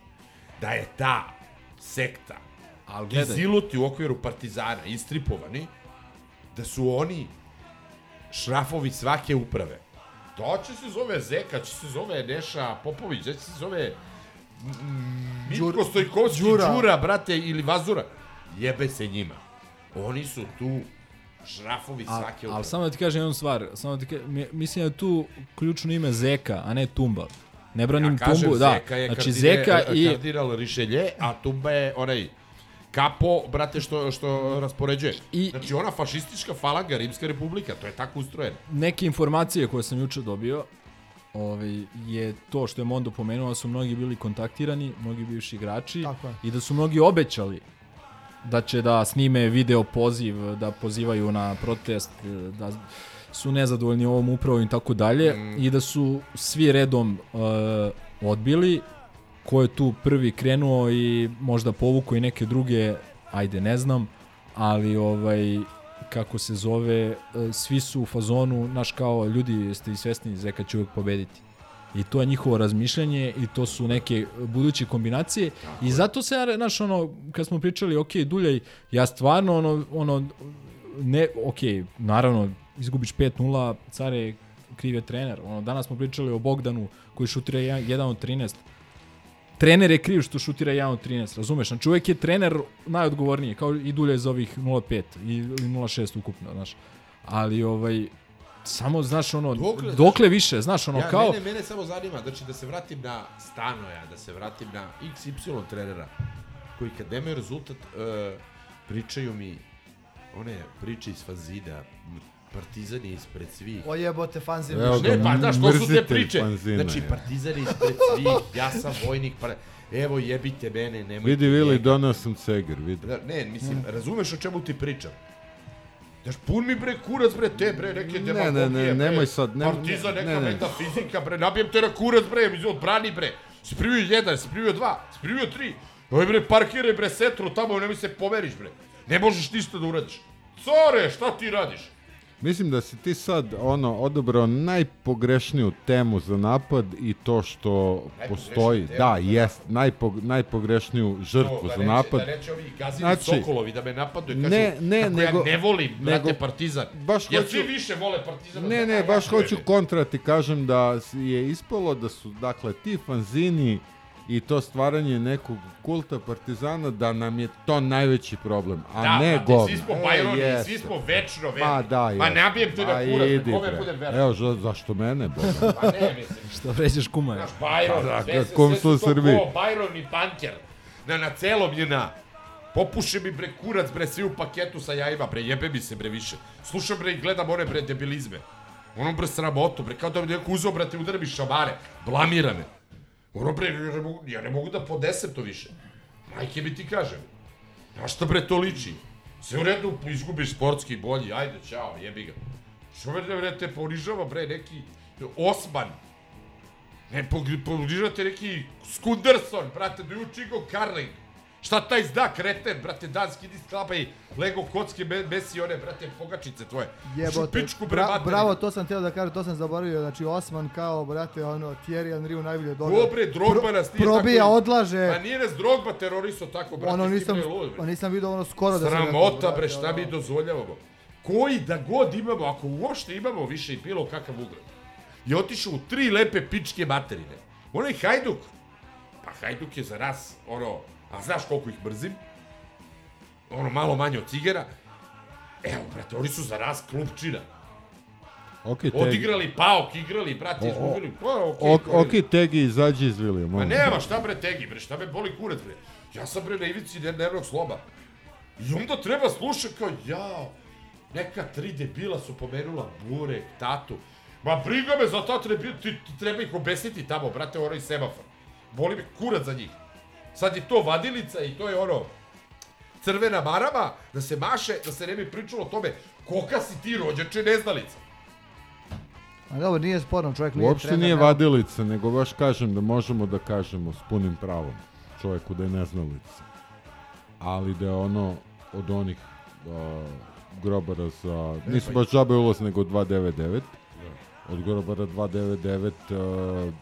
Da je ta sekta Ali i gledaj, ziluti u okviru partizana istripovani, da su oni šrafovi svake uprave. To će se zove Zeka, će se zove Neša Popović, će se zove mm, Mitko Stojkovski, Đura. Đura. brate, ili Vazura. Jebe se njima. Oni su tu šrafovi A, svake uprave. ali samo da ti kažem jednu stvar, samo da ti kažem, mi- mislim da je tu ključno ime Zeka, a ne Tumba. Ne branim ja kažem, Tumbu, da. Zeka je Znači kardine- Zeka i kardinal Rišelje, a Tumba je onaj kapo, brate, što, što raspoređuje. I- znači, ona fašistička falanga Rimska republika, to je tako ustrojeno. neke informacije koje sam juče dobio ovaj, je to što je Mondo pomenuo da su mnogi bili kontaktirani, mnogi bivši igrači i da su mnogi obećali da će da snime video poziv, da pozivaju na protest, da su nezadovoljni ovom upravom i tako dalje i da su svi redom uh, odbili ko je tu prvi krenuo i možda povukao i neke druge, ajde ne znam, ali ovaj kako se zove, e, svi su u fazonu, naš kao ljudi, jeste i svesni, Zeka će uvijek pobediti. I to je njihovo razmišljanje i to su neke buduće kombinacije. I zato se, ja, znaš, ono, kad smo pričali, ok, Duljaj, ja stvarno, ono, ono, ne, ok, naravno, izgubiš 5-0, care, kriv je trener. Ono, danas smo pričali o Bogdanu koji šutira 1 od 13. Trener je kriv što šutira 1 od 13, razumeš? Znači uvek je trener najodgovorniji, kao i dulje za ovih 0,5 ili 0,6 ukupno, znaš. Ali ovaj, samo, znaš, ono, dokle, dokle više, znaš, ono, ja, kao... Mene, mene samo zanima, znači da se vratim na Stanoja, da se vratim na XY trenera, koji kad nemaju rezultat, uh, pričaju mi one priče iz fanzina, Partizan je ispred svih. O jebote, fanzin. Evo ga, Ne, pa znaš, to su te priče. fanzina Znači. Partizan je ispred svih, ja sam vojnik, pa evo jebite mene, nemojte Vidi, Vili, donao sam ceger, vidi. Da, ne, mislim, razumeš o čemu ti pričam? Znaš, pun mi bre kurac bre te bre neke Ne, demagogije ne, ne, bre. nemoj sad, ne- Partizan ne, neka ne. metafizika bre, nabijem te na kurac bre, mi odbrani bre. Si primio jedan, si primio dva, si primio tri. Ovaj bre parkiraj bre setru tamo, nemoj se pomeriš bre. Ne možeš ništa da uradiš. Core, šta ti radiš? Mislim da si ti sad ono odabrao najpogrešniju temu za napad i to što postoji. temu Da, jest, najpo, najpogrešniju žrtvu da za napad. Da neće ovi gazini Znači, Sokolovi da me napadu i kažu ne, ne, kako nego- ja ne volim, brate, nego- Partizan. baš Jer hoću- svi više vole Partizan. Ne, ne, baš hoću kontra ti kažem da je ispalo da su, dakle, ti fanzini i to stvaranje nekog kulta partizana, da nam je to najveći problem, a da, ne govno. Svi smo E, Bajroni, jeste. svi smo večno verni. Ma da, Ma jeste. nabijem te na Ma kurac, idi, kome bre. budem veran. Evo, za, zašto mene, boga? Pa ne, mislim. Što vređaš kuma. Znaš, Bajron, Da, sve, da, se, kom sve su to ko Bajron i Panter. Na, na celom je na. Popuše mi bre kurac bre svi u paketu sa jajima bre jebe mi se bre više. Slušam bre i gledam one bre debilizme. Ono bre sramotu bre kao da mi neko uzeo brate udara mi šamare. Blamira me. Ono bre ja ne mogu, ja ne mogu da podesem to više. Majke mi ti kažem. Na šta bre to liči? Sve u redu, izgubiš sportski bolji, ajde, čao, jebi ga. Što bre, bre, te ponižava, bre, neki Osman. Ne, pog- ponižavate neki Skunderson, brate, do you Chico Carling. Šta taj zda, kreten, brate, danski idi sklapa i Lego kocke, me, mesi one, brate, pogačice tvoje. Jebote, Šupičku, bre, bra, bravo, to sam htio da kažem, to sam zaboravio, znači Osman kao, brate, ono, Thierry Henry u najbolje doga. Dobre, Drogba nas nije probija, tako... odlaže. Pa nije nas Drogba teroriso tako, brate, ono nisam, lud, bre. pa nisam vidio ono skoro da sam Sramota, bre, šta ono. mi dozvoljavamo? Koji da god imamo, ako uopšte imamo više i bilo kakav ugled, je otišao u tri lepe pičke materine. Onaj Hajduk, pa Hajduk je za nas, ono, a znaš koliko ih mrzim? Ono, malo manje od cigera. Evo, brate, oni su za nas klupčina. Ok, Tegi. Odigrali paok, igrali, brate, izgubili. Pa, okej, Ok, okay, ok, Tegi, izađi iz Vilija, Ma nema, šta bre tegi, bre, šta me boli kurac, bre. Ja sam bre na ivici ne- nervnog sloba. I onda treba slušat kao, jao, neka tri debila su pomenula Burek, Tatu. Ma briga me za ta treba, ti, ti treba ih obesiti tamo, brate, onaj semafor. Boli me kurac za njih. Sad je to vadilica i to je ono, crvena marama, da se maše, da se ne bi pričalo o tome koka si ti rođače neznalica. A dobro, nije sporno, čovjek nije Uopšte trener, nije vadilica, nego baš kažem da možemo da kažemo s punim pravom čovjeku da je neznalica. Ali da je ono od onih uh, grobara za... Nisu pa baš džabe ulaz, nego 299. Od grobara 299. Uh,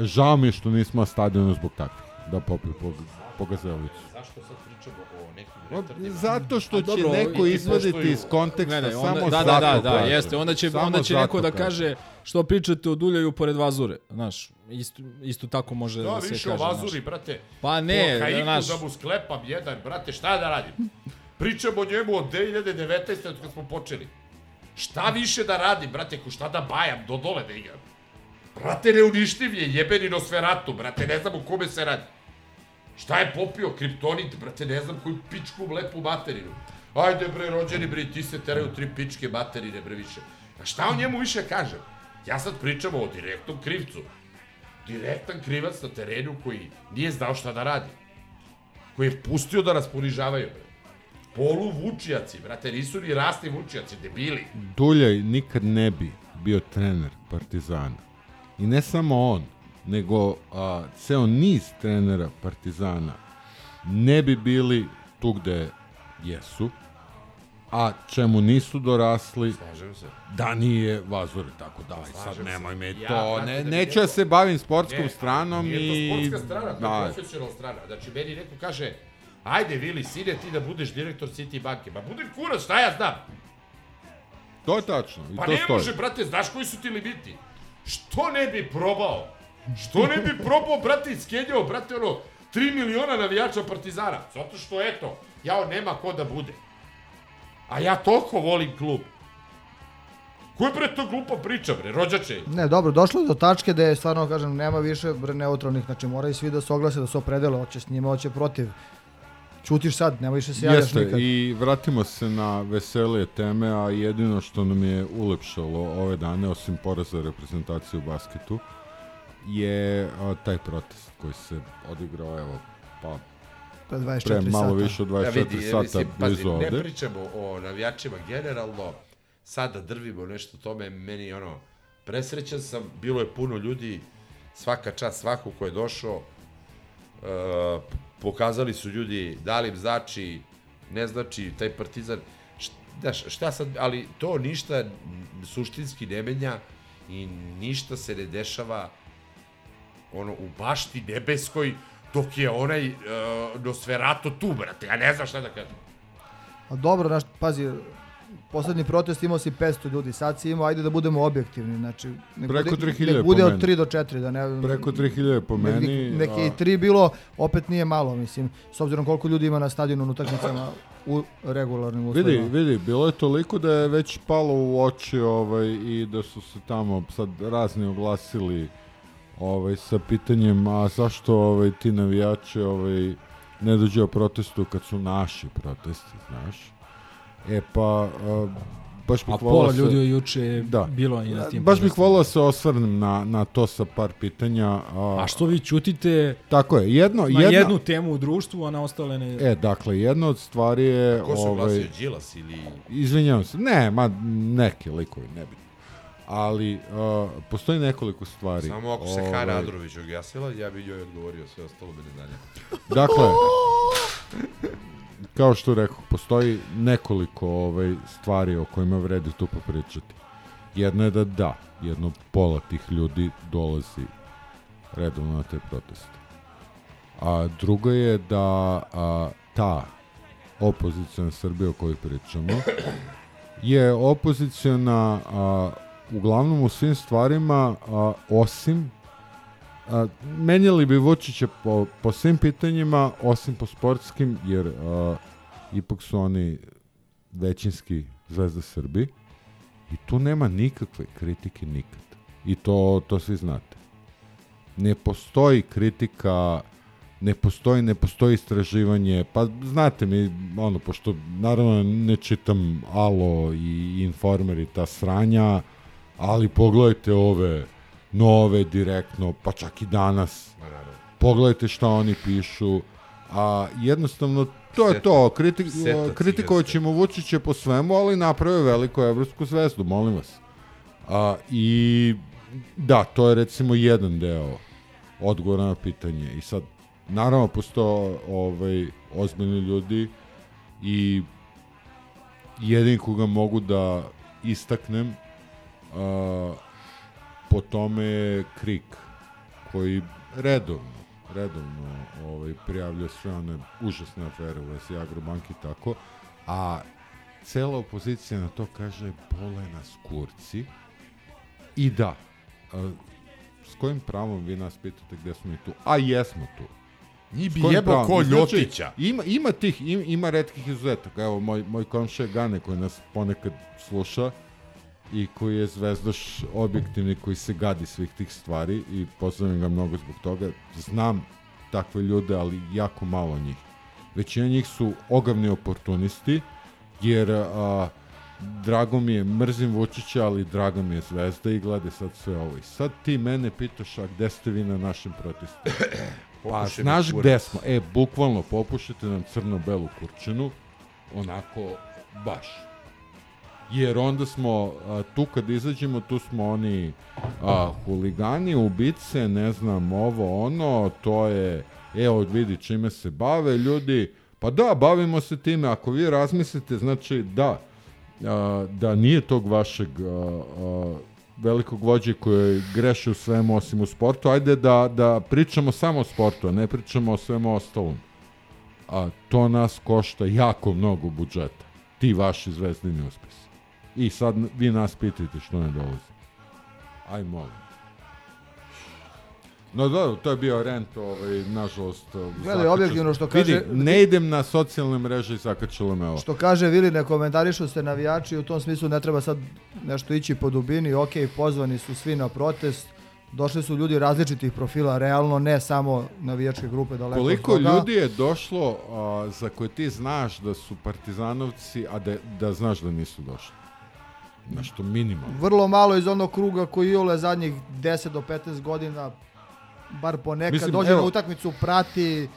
žao mi je što nismo stadionu zbog takvih. Da popiju po, po gazelicu. Zašto sad pričamo o nekim Pa, retardima? Zato što će dobro, neko izvaditi iz konteksta Gledaj, onda, samo da, da, zato da, da, jeste. Onda će, Samo onda će neko da kaže što pričate o Duljaju pored Vazure. Znaš, isto, isto tako može da, Da, se više kaže. o znaš. Vazuri, brate. Pa ne, Po Haiku znaš. da mu sklepam jedan, brate, šta da radim? Pričamo o njemu od 2019. od kad smo počeli. Šta više da radim, brate, ko šta da bajam, do dole da igram. Brate, neuništiv je, jebeni Nosferatu, brate, ne znam u kome se radi. Šta je popio, kriptonit, brate, ne znam koju pičku lepu materinu. Ajde bre, rođeni bre, ti se teraju tri pičke materine bre više. A šta o njemu više kažem? Ja sad pričam o direktnom krivcu. Direktan krivac na terenu koji nije znao šta da radi. Koji je pustio da nas ponižavaju, bre. Polu vučijaci, brate, nisu ni rasni vučijaci, debili. Duljaj nikad ne bi bio trener Partizana. I ne samo on, nego a, ceo niz trenera Partizana ne bi bili tu gde jesu, a čemu nisu dorasli Slažem se. da nije Vazuri, tako da, sad Slažem se. nemoj me Ja, to, brate, ne, da neću da se bavim sportskom Ne, stranom i... Nije to sportska strana, to je Da, profesionalna strana. Znači, meni neko kaže, ajde, Vili, sine, ti da budeš direktor City banke. Ma budem kurac, šta ja znam? To je tačno. I Pa to ne stoji. može, brate, znaš koji su ti limiti? Što ne bi probao? Što ne bi probao, brate, iskenjao, brate, ono, 3 miliona navijača Partizana? Zato što, eto, jao, nema ko da bude. A ja toliko volim klub. Ko je bre to glupa priča, bre, rođače? Ne, dobro, došlo je do tačke da je stvarno, kažem, nema više bre, neutralnih, znači moraju svi da se oglase, da se opredele, hoće s njima, hoće protiv. Ćutiš sad, nema više se javljaš Jeste, nikad. i vratimo se na veselije teme, a jedino što nam je ulepšalo ove dane, osim poraza reprezentacije u basketu, je a, taj protest koji se odigrao, evo, pa Pre 24 pre malo sata. više od 24 Ja vidi, ja sata mislim, blizu pazi, ovde. ne pričamo o navijačima generalno, sada drvimo nešto tome, meni ono, presrećan sam, bilo je puno ljudi, svaka čast svako ko je došao, e, pokazali su ljudi da li im znači, ne znači taj partizan, znaš, šta sad, ali to ništa suštinski ne menja i ništa se ne dešava ono u bašti nebeskoj dok je onaj uh, Nosferatu tu, brate, ja ne znam šta da kažem. A dobro, znaš, pazi, poslednji protest imao si 500 ljudi, sad si imao, ajde da budemo objektivni, znači, nek Preko bude, 3000 nek bude od meni. 3 do 4, da ne... Preko 3000 po meni, Nek, nek je i a- 3 bilo, opet nije malo, mislim, s obzirom koliko ljudi ima na stadionu na utakmicama u regularnim Vidi, uslovima. vidi, bilo je toliko da je već palo u oči ovaj, i da su se tamo sad razni oglasili ovaj, sa pitanjem a zašto ovaj, ti navijači ovaj, ne dođe o protestu kad su naši protesti, znaš. E pa, a, baš bih A volao pola se- ljudi juče je da. bilo i na tim Baš bih volao se osvrnem na, na to sa par pitanja. A, A što vi ćutite Tako je, jedno, na jedna, jednu temu u društvu, a na ostale ne... E, dakle, jedna od stvari je... Ko se ovaj, oglasio, Đilas ili... Izvinjavam se, ne, ma neki likovi, nebitno. Ali, uh, postoji nekoliko stvari. Samo ako se Ovaj, Hana Andrović objasnila, ja bi joj odgovorio sve ostalo mene dalje. Dakle, kao što rekao, postoji nekoliko ovaj, stvari o kojima vredi tu popričati. Jedna je da da, jedno pola tih ljudi dolazi redovno na te proteste. A druga je da a, ta opozicijona Srbija o kojoj pričamo je opozicijona a, uglavnom u svim stvarima a, osim a, menjali bi Vučića po, po svim pitanjima osim po sportskim jer a, ipak su oni većinski zvezda Srbi i tu nema nikakve kritike nikad. I to, to svi znate. Ne postoji kritika ne postoji, ne postoji istraživanje, pa znate mi, ono, pošto naravno ne čitam Alo i Informer i ta sranja, ali pogledajte ove nove direktno, pa čak i danas. Pogledajte šta oni pišu, a jednostavno to je to, kritik, kritikovat ćemo Vučića po svemu, ali napravio veliku evropsku zvezdu, molim vas. A, I da, to je recimo jedan deo odgovora na pitanje. I sad, naravno, postoje ovaj, ozbiljni ljudi i jedini koga mogu da istaknem a, po tome je Krik, koji redovno, redovno ovaj, prijavlja sve one užasne afere u vezi Agrobank i tako, a cela opozicija na to kaže bole nas kurci i da, a, s kojim pravom vi nas pitate gde smo mi tu? A jesmo tu. Njih bi pravom? ko znači, Ljotića. Ima, ima tih, ima, ima redkih izuzetaka. Evo, moj, moj komšija Gane koji nas ponekad sluša i koji je zvezdaš objektivni, koji se gadi svih tih stvari i pozdravim ga mnogo zbog toga. Znam takve ljude, ali jako malo njih. Većina njih su ogavni oportunisti, jer a, drago mi je, mrzim Vučića, ali draga mi je zvezda i gledaj sad sve ovo. I sad ti mene pitaš, a gde ste vi na našem protestu? Pa, znaš kurac. gde smo? E, bukvalno, popušite nam crno-belu kurčinu, onako, baš. Jer onda smo, a, tu kad izađemo, tu smo oni a, huligani, ubice, ne znam, ovo, ono, to je, evo, vidi čime se bave ljudi, pa da, bavimo se time, ako vi razmislite, znači, da, a, da nije tog vašeg a, a, velikog vođe koji greši u svemu osim u sportu, ajde da, da pričamo samo o sportu, a ne pričamo o svemu ostalom. A to nas košta jako mnogo budžeta. Ti vaši zvezdini uspesi. I sad vi nas pitajte što ne dolazi. Aj molim. No dobro, to je bio rent, ovaj, nažalost. Gledaj, objektivno što kaže- Vidi, ne idem na socijalne mreže i zakačilo me ovo. Što kaže Vili, ne komentarišu se navijači, u tom smislu ne treba sad nešto ići po dubini, ok, pozvani su svi na protest, došli su ljudi različitih profila, realno ne samo navijačke grupe daleko od Koliko toga. ljudi je došlo a, za koje ti znaš da su partizanovci, a da, da znaš da nisu došli? Nešto minimalno. Vrlo malo iz onog kruga koji Iole zadnjih 10 do 15 godina bar ponekad Mislim, dođe evo- na utakmicu, prati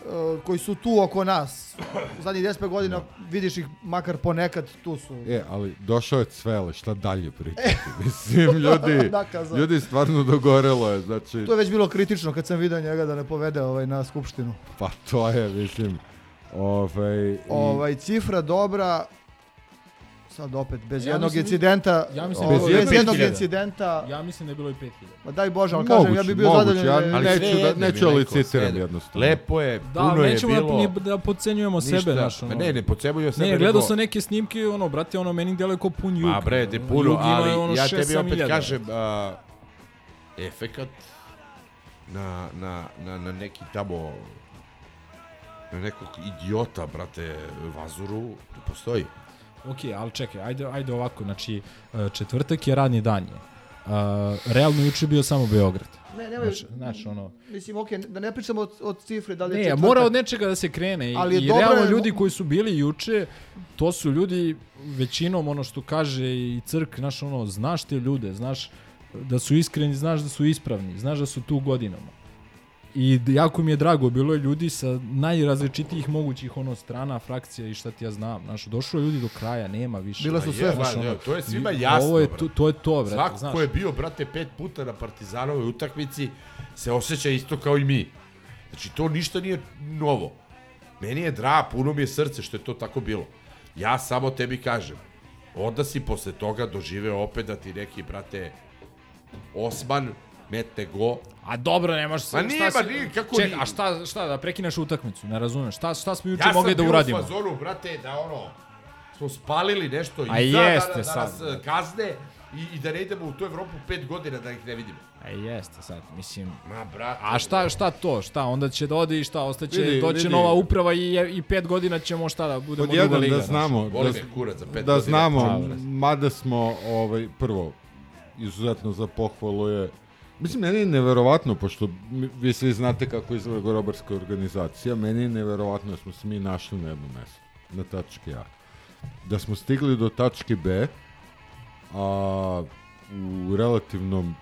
uh, koji su tu oko nas. Zadnjih 10 godina vidiš ih makar ponekad tu su. E, ali došao je Cvele, šta dalje pričati? Mislim, ljudi, ljudi stvarno dogorelo je, znači, To je već bilo kritično kad sam vidio njega da ne povede ovaj na skupštinu. pa to je, mislim, ovaj, i- Ovaj cifra dobra sad opet bez Ja jednog mislim- incidenta, ja mislim ovaj, da je bez bilo jednog 5000. incidenta. Ja mislim da je bilo i 5000. Ma daj Bože, ali kažem, ja bih bio zadovoljan. ja da je- neću da, neću da licitiram jednostavno. Lepo je, Da, puno je nećemo bilo... da, ni da podcenjujemo Ništa. sebe, naš, ono. Ma ne, ne podcenjujemo sebe, Ne, gledao sam neke snimke, ono, brate, ono, meni deluje kao pun jug. Ma bre, de puno, jug ali ono, ja tebi opet kažem, a, efekat na, na, na, na neki tamo na nekog idiota, brate, Vazuru, tu postoji. Ok, ali čekaj, ajde, ajde ovako, znači, e, četvrtak je radni dan je. Uh, realno juče bio samo Beograd. Ne, nemoj, Znači, znači, ono... Mislim, okej, da ne pričamo od, od cifre, da li je Ne, četvrtak. mora od nečega da se krene i, Ali i dobro realno je- ljudi koji su bili juče, to su ljudi većinom ono što kaže i crk, znaš ono, znaš te ljude, znaš da su iskreni, znaš da su ispravni, znaš da su tu godinama. I jako mi je drago, bilo je ljudi sa najrazličitijih mogućih ono strana, frakcija i šta ti ja znam. Znaš, došlo je ljudi do kraja, nema više. Bilo su sve- Znaš, ono, to je svima jasno. Ovo je, to, to je to, brate, Svako znaš. ko je bio, brate, pet puta na Partizanovoj utakmici se osjeća isto kao i mi. Znači, to ništa nije novo. Meni je dra, puno mi je srce što je to tako bilo. Ja samo tebi kažem, onda si posle toga doživeo opet da ti neki, brate, Osman metne go. A dobro, nemaš se. Ma nije, šta si- nije, kako Ček, nije? a šta, šta, da prekineš utakmicu, ne razumem. Šta, šta smo juče Ja sam mogli da bio uradimo? u fazonu, brate, da ono, smo spalili nešto A iza, jeste da, da, da nas sad. eh, kazne i, i da ne idemo u tu Evropu pet godina da ih ne vidimo. A jeste sad, mislim. Ma, brate. A šta, šta to? Šta? Onda će da ode i šta? Ostaće, Vidi, doći vidi. nova uprava i, i pet godina ćemo šta da budemo Pod druga liga. da znamo, da, kurac za pet da godina. znamo, Pa, mada smo, ovaj, prvo, izuzetno za pohvalu je, mislim, meni je neverovatno, pošto vi svi znate kako izgleda grobarska organizacija, meni je neverovatno da smo se mi našli na jednom mestu, na tački A. Da smo stigli do tačke B, a u relativnom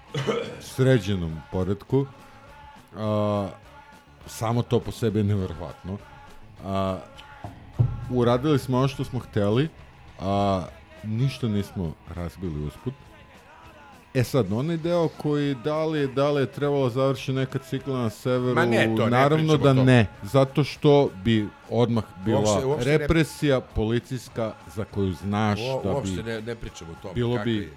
sređenom poredku, a, samo to po sebi je neverovatno. A, uradili smo ono što smo hteli, a ništa nismo razbili usput. E sad, onaj deo koji da li, da li je trebalo završi neka cikla na severu, Ma ne, to ne naravno pričamo da o tome. ne, zato što bi odmah bila Uopšte- uopšte ne- represija policijska za koju znaš O, da uopšte bi ne, ne pričamo o tome. bilo bi kakvi-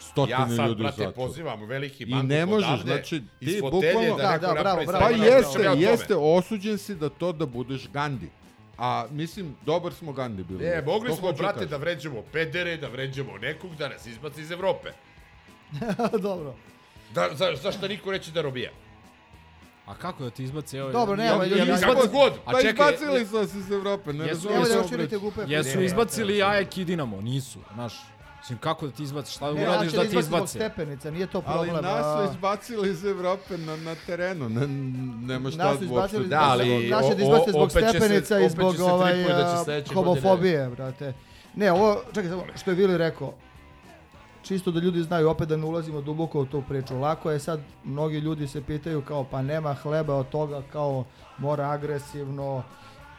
stotine ja sad, ljudi u brate, zatvoru. pozivam veliki I mangup ne možeš, odavde, znači, iz ti fotelje bukvalno- da, Da, neko da, bravo, bravo. Pa sajt, jeste, pričam ja o tome. jeste, osuđen si da to da budeš Gandhi. A mislim, dobar smo Gandhi bili. Ne, mogli To smo, da brate, kažem. da vređamo pedere, da vređamo nekog, da nas izbaci iz Evrope. Dobro. Da, za, zašto niko neće da robija? A kako da ti izbaci? Evo, Dobro, nema, ja- ja- izbaci Kako god. A Pa čekaj, izbacili su nas iz Evrope, ne Jesu- da vidite glupe. Jesu Ne, izbacili Ajek i Dinamo? Nisu, znaš. Mislim, kako da ti izbaciš? Šta da Ne, uradiš će da da ti izbace? stepenica, nije to Ali problem. nas a- su izbacili iz Evrope na, na terenu, ne, nema šta Nas izbacili, Da, ali naše o- da izbacite o- zbog opet će se- stepenica i opet zbog će se ovaj, tripuje da će homofobije, brate. Ne, ovo, čekaj, samo, što je Vili rekao, čisto da ljudi znaju, opet da ne ulazimo duboko u tu priču. Lako je sad, mnogi ljudi se pitaju kao, pa nema hleba od toga, kao mora agresivno,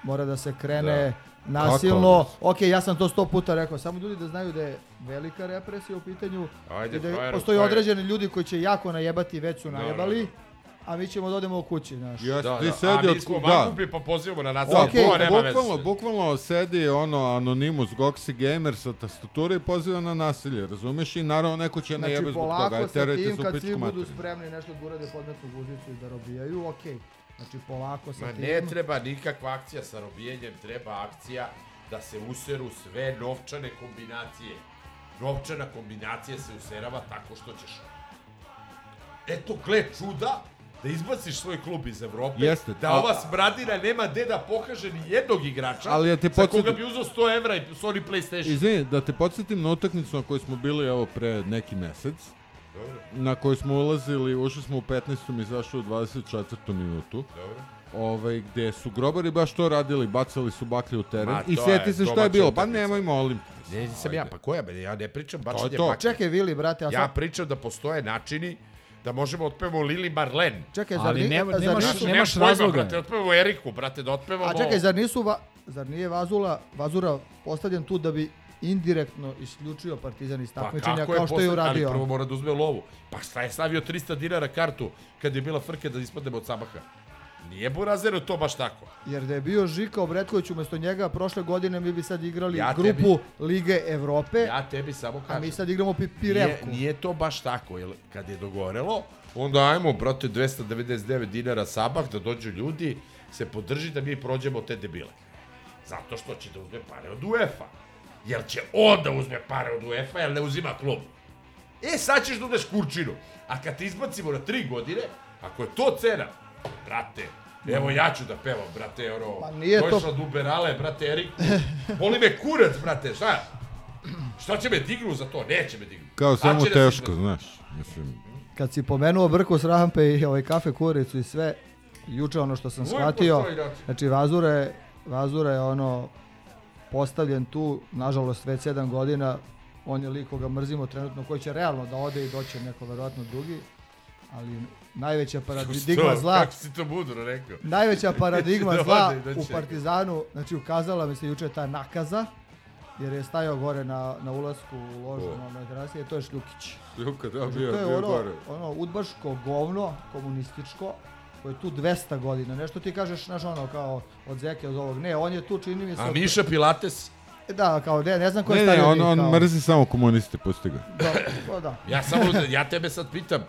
mora da se krene nasilno. Kako Ok, ja sam to sto puta rekao, samo ljudi da znaju da je velika represija u pitanju Ajde, i da frajeru, postoji frajeru. određeni ljudi koji će jako najebati, već su Da, najebali, da, a mi ćemo da odemo u kući, znaš. Ja, Da, ti da. sedi A od mi smo da. pa pozivamo na nasilje. Okej, to nema bukvalno, veze. bukvalno sedi ono Anonymous Goxi Gamer sa tastature i poziva na nasilje, razumeš? I naravno neko će Znači, najebe zbog toga, polako aj sa tim, kad svi budu spremni nešto da urade podmetnu guzicu i da robijaju, okej. Znači, polako sa Ma tim. ne treba nikakva akcija sa robijenjem, treba akcija da se useru sve novčane kombinacije novčana kombinacija se userava tako što ćeš eto, gle čuda, da izbaciš svoj klub iz Evrope, Jeste, da a- ova smradina nema gde da pokaže ni jednog igrača, Ali ja te za koga podsjetim- bi uzao 100 evra i Sony PlayStation. Izvini, da te podsjetim na utakmicu na kojoj smo bili evo pre neki mesec, Dobro. na kojoj smo ulazili, ušli smo u 15. i izašli u 24. minutu. Dobro. Ovaj, gde su grobari baš to radili, bacali su baklje u teren Ma, i sjeti je se šta je bilo, pa nemoj molim. Ne, nisam ja, pa koja be, ja ne pričam baš To je to. Čekaj, Vili, brate, Ja sad... pričam da postoje načini da možemo otpevamo Lili Marlen. Čekaj, zar, Ali nema- zar nemaš- nisu... nemaš pojma, razloga. brate, otpevamo Eriku, brate, da otpevamo... A čekaj, zar nisu... Va, zar nije Vazula, Vazura postavljen tu da bi indirektno isključio Partizan iz takmičenja Pa kao što je uradio? Ali prvo mora da uzme lovu. Pa šta je stavio 300 dinara kartu kad je bila frke da ispadnemo od Sabaha? Nije Burazero to baš tako. Jer da je bio Žika Obretković umesto njega prošle godine mi bi sad igrali Ja grupu Lige Evrope, Ja tebi samo a kažem. mi sad igramo pi Nije, Pirevku. nije to baš tako, jer kad je dogorelo, onda ajmo, brate, 299 dinara sabah da dođu ljudi, se podrži da mi prođemo te debile. Zato što će da uzme pare od UEFA. Jer će on da uzme pare od UEFA, jer ne uzima klub. E, sad ćeš da udeš kurčinu. A kad te izbacimo na tri godine, ako je to cena, brate, evo ja ću da pevam, brate, ono, Pa nije to- došla do Uberale, brate, Eriku, boli me kurac, brate, šta? Šta će me dignu za to? Neće me dignu. Kao Sad samo da teško, izbaci. znaš. Mislim, Kad si pomenuo Brku s rampe i ovaj kafe kuricu i sve, juče ono što sam Uvijek shvatio, postoji način. znači Vazura je, Vazura je ono postavljen tu, nažalost već 7 godina, on je lik koga mrzimo trenutno, koji će realno da ode i doće neko verovatno drugi, ali najveća paradigma Što? zla, Kako si to mudro rekao? najveća paradigma Da zla ode i doće u. Partizanu, znači ukazala mi se juče ta nakaza, jer je stajao gore na, na ulasku u ložu Ko? na Mediterasije, to je Šljukić. Ljuka, da, Znači, bio, to je bio ono, gore. ono udbaško govno, komunističko, koje je tu 200 godina. Nešto ti kažeš, znaš ono, kao od zeke, od ovog. Ne, on je tu, čini mi se... A od- Miša Pilates? Da, kao, ne, ne znam ko je Ne, ne, stavio on, njih, on kao- mrzi samo komuniste, pusti ga. Da, to da. Ja samo, da- ja tebe sad pitam,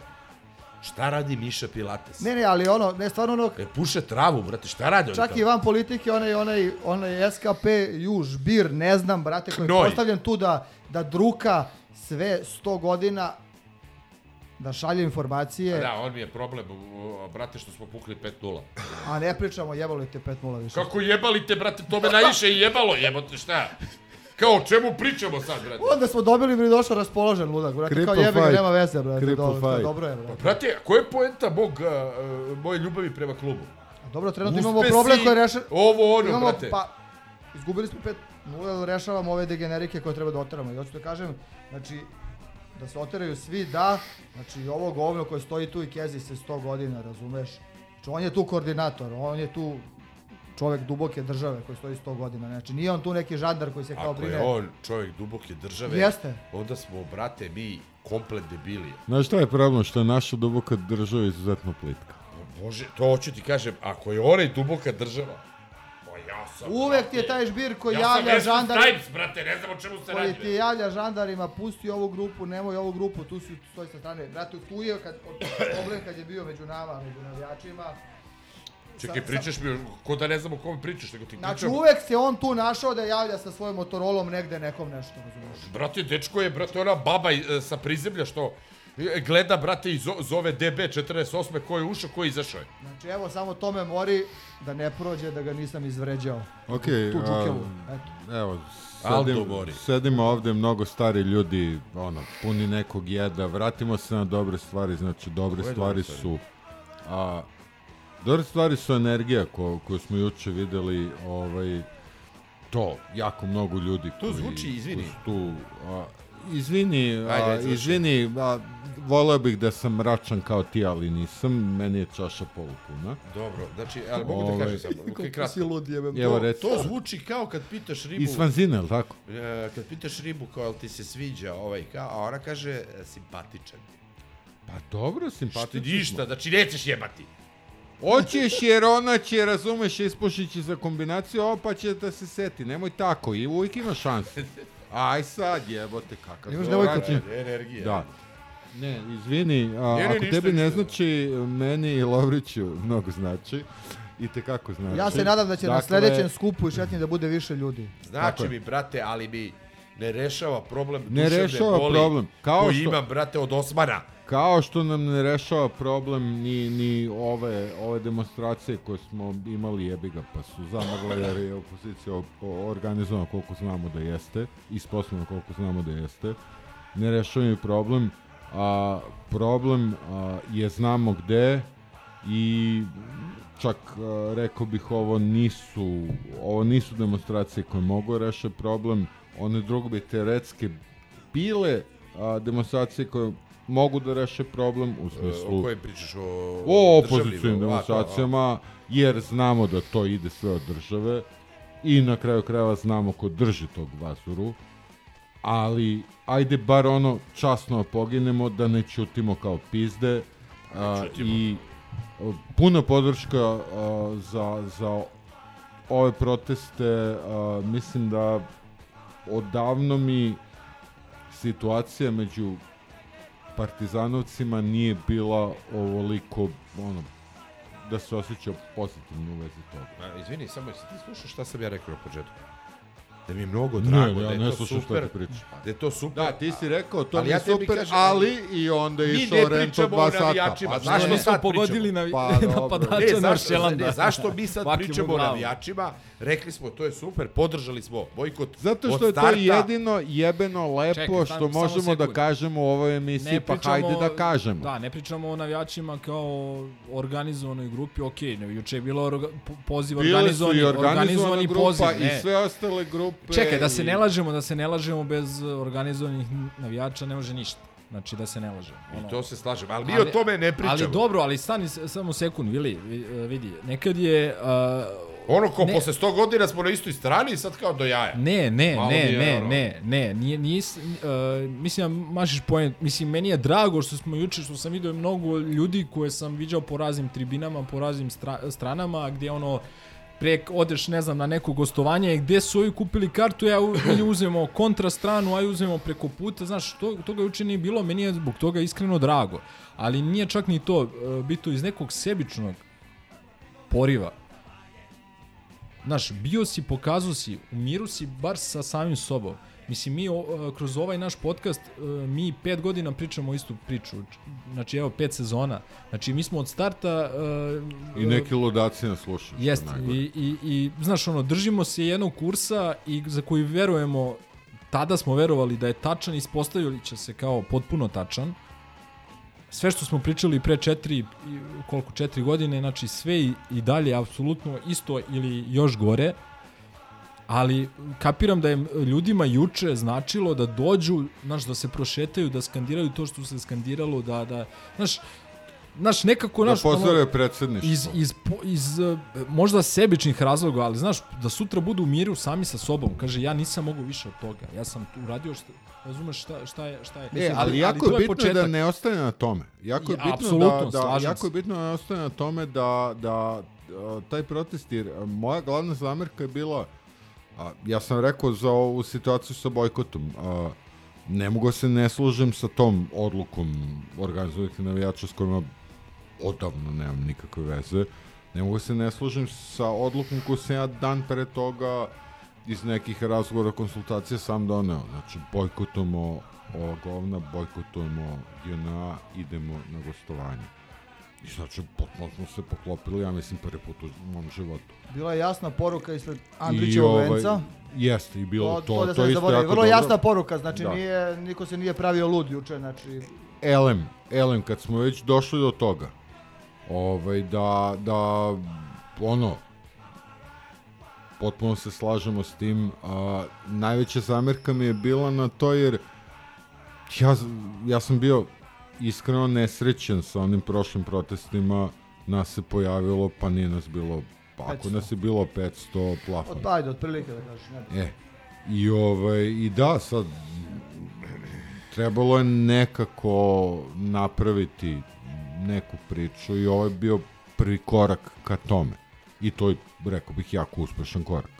šta radi Miša Pilates? Ne, ne, ali ono, ne, stvarno ono, E, puše travu, brate, šta radi on čak i van politike, onaj, onaj, onaj SKP, Juž, Bir, ne znam, brate, koji je Knoj. postavljen tu da, da druka sve 100 godina, da šalje informacije, Da, on mi je problem, brate, što smo pukli 5-0. a ne pričamo jebali te 5-0 više. Kako jebali te, brate, to me najviše i jebalo, jebote, šta? Kao, o čemu pričamo sad, brate? Onda smo dobili bi došao raspoložen ludak, brate, kao Cripple jebi ga, fight. nema veze, brate, Cripple dobro, fight. dobro je, brate. Brate, a koja je poenta mog, a, moje ljubavi prema klubu? Dobro, trenutno imamo problem koji reša... ovo, ono, imamo, brate. Pa, izgubili smo 5 0 rešavamo ove degenerike koje treba da oteramo. I hoću da kažem, znači, da se oteraju svi, da, znači ovo govno koje stoji tu i kezi se 100 godina, razumeš? Znači, on je tu koordinator, on je tu čovek duboke države koji stoji 100 godina. Znači, nije on tu neki žandar koji se kao Ako brine. je on čovjek duboke države, Jeste. onda smo, brate, mi komplet debili. Znaš šta je problem? Što je naša duboka država izuzetno plitka. Bože, to hoću ti kažem, ako je onaj duboka država, pa ja sam... Uvek ti je taj žbir koji ja javlja sam žandar... Wesley Snipes, brate, ne znam o čemu se koji ti radi. javlja žandarima, pusti ovu grupu, nemoj ovu grupu, tu su stoji sa strane. Brate, tu je kad, problem kad je bio među nama, među navijačima. Čekaj, pričaš mi, ko da ne znam o kome pričaš, nego ti Znači pričam. uvek se on tu našao da javlja sa svojim motorolom negde nekom nešto, razumiješ? Brate, dečko je, brate, ona baba e, sa prizemlja što e, gleda, brate, i zo- zove DB 48. ko je ušao, ko je izašao je. Znači evo samo to me mori da ne prođe da ga nisam izvređao. Ok, Tu džukevu, a, eto. evo, sedim, sedimo ovde mnogo stari ljudi, ono, puni nekog jeda, vratimo se na dobre stvari, znači dobre Koje stvari dobre stvari? su, a, dobre stvari su energija ko, koju smo juče videli, ovaj, to, jako mnogo ljudi To koji, zvuči, izvini. koji su tu, a, izvini, a, Ajde, izvini, a, voleo bih da sam mračan kao ti, ali nisam, meni je čaša polupuna. Dobro, znači, ali mogu da Ovaj, kažem samo, okay, kratko. lud jebem. Evo, To, to zvuči kao kad pitaš ribu... Iz Vanzine, jel tako? E, kad pitaš ribu kao jel ti se sviđa ovaj kao, a ona kaže e, simpatičan. Pa dobro, Što simpatično. ništa, znači nećeš jebati. Hoćeš jer ona će, razumeš, ispušit će za kombinaciju, a pa će da se seti. Nemoj tako, i uvijek ima šanse. Aj sad, jebote, kakav Imaš vraćanje. ti? Energija. Da. Ne, izvini, a, Ne, ne, ako tebi ne znači, meni i Lovriću mnogo znači. I te kako znači. Ja se nadam da će na Dakle, sledećem skupu i šetnji da bude više ljudi. Znači mi, brate, ali mi ne rešava problem Ne duševne rešava boli problem. Kao koji što- imam, brate, od Osmana. Kao što nam ne rešava problem ni, ni ove, ove demonstracije koje smo imali jebiga, pa su zamagle jer je opozicija organizovana koliko znamo da jeste, ispostavljena koliko znamo da jeste. Ne rešava ni problem, a problem a, je znamo gde i čak a, rekao bih ovo nisu ovo nisu demonstracije koje mogu rešiti problem, one drugo bi teoretski bile a, demonstracije koje mogu da reše problem u smislu O kojem pričaš? O, o opozicijnim jer znamo da to ide sve od države i na kraju krajeva znamo ko drži tog vazuru, ali ajde bar ono časno poginemo da ne čutimo kao pizde a, i a, puna podrška a, za, za ove proteste, a, mislim da odavno mi situacija među partizanovcima nije bila ovoliko ono da se osjeća pozitivno u vezi toga. A, izvini, samo jesi ti slušao šta sam ja rekao na početku? Da mi je mnogo Ne, drago, ja da je ne to slušam šta super, ti pričaš. da je to super. Da, ti si rekao, to Ali mi je ja super, kažem, ali i onda je išao ne rent od pričamo dva sata. Pa zašto ne, sad pogodili na, Pa, napadača Ne, na zašto, Šelanda. ne, zašto mi sad pričamo o navijačima? Rekli smo, to je super, podržali smo bojkot Zato što je to starta. jedino jebeno lepo Čekaj, što možemo da kažemo u ovoj emisiji, pa hajde da kažemo. Da, ne pričamo o navijačima kao o organizovanoj grupi, ok, ne, juče je bilo orga, po- poziv Bile su organizovani, i organizovana organizovani grupa poziv, i ne. sve ostale grupe. Čekaj, da se i- ne lažemo, da se ne lažemo bez organizovanih navijača ne može ništa. Znači da se ne lažemo. I to se slažem, ali mi o tome ne pričamo. Ali dobro, ali stani samo sekund, Vili, vi- vidi, nekad je... Uh, Ono ko ne- posle 100 godina smo na istoj strani i sad kao do jaja. Ne, ne, Malo ne, ne, ono- ne, ne, nije, nis, uh, mislim, da mašiš poen, mislim, meni je drago što smo juče, što sam vidio mnogo ljudi koje sam viđao po raznim tribinama, po raznim stra, stranama, gdje ono, pre odeš, ne znam, na neko gostovanje, gde su ovi kupili kartu, ja ili uzmemo kontra stranu, a uzmemo preko puta, znaš, to, toga juče nije bilo, meni je zbog toga iskreno drago. Ali nije čak ni to, uh, bito iz nekog sebičnog poriva. Znaš, bio si, pokazao si, u miru si bar sa samim sobom. Mislim, mi o, kroz ovaj naš podcast, e, mi pet godina pričamo istu priču. Znači, evo, pet sezona. Znači, mi smo od starta... e, I neki ludaci nas slušaju. što je Jeste, najgore. i, i, i, znaš, ono, držimo se jednog kursa i za koji verujemo, tada smo verovali da je tačan, ispostavili će se kao potpuno tačan. Sve što smo pričali pre četiri, koliko, četiri godine, znači sve i, i dalje apsolutno isto ili još gore, ali kapiram da je ljudima juče značilo da dođu, znaš, da se prošetaju, da skandiraju to što se skandiralo, da, da, znaš, znaš, nekako, Da znaš, ono- pozdrave predsjedništvo. iz, iz, po- iz eh, možda sebičnih razloga, ali znaš, da sutra budu u miru sami sa sobom. Kaže, ja nisam mogu više od toga. Ja sam tu uradio šta, razumeš šta, šta je, šta je. E, ali jako to je bitno početak. da ne ostane na tome. Jako je Ja, bitno da, da jako je bitno da ne ostane na tome da da a, taj protest jer a, moja glavna zamerka je bila a, ja sam rekao za ovu situaciju sa bojkotom a, ne mogu da se ne služim sa tom odlukom organizovanih navijača s kojima odavno nemam nikakve veze. Ne mogu da se ne služim sa odlukom koju sam ja dan pre toga iz nekih razgovora, konsultacija sam doneo. Znači, bojkotujemo ova govna, bojkotujemo JNA, idemo na gostovanje. I znači, potpuno smo se poklopili, ja mislim, prvi put u mom životu. Bila je jasna poruka ispred I Andrićevog ovaj, venca. Jeste, i bilo to, to, to, da se isto jako Vrlo dobro. jasna poruka, znači Da. nije, niko se nije pravio lud juče, znači elem, elem, kad smo već došli do toga, ovaj, da, da, ono, potpuno se slažemo s tim, a, najveća zamerka mi je bila na to jer ja, ja sam bio iskreno nesrećen sa onim prošlim protestima, nas se pojavilo, pa nije nas bilo, pa ako 500. nas je bilo 500 plafon. od, ajde, otprilike da kažeš. Ne. E, i ovaj, i da, sad, trebalo je nekako napraviti neku priču i ovo je bio prvi korak ka tome. I to je, rekao bih, jako uspešan korak.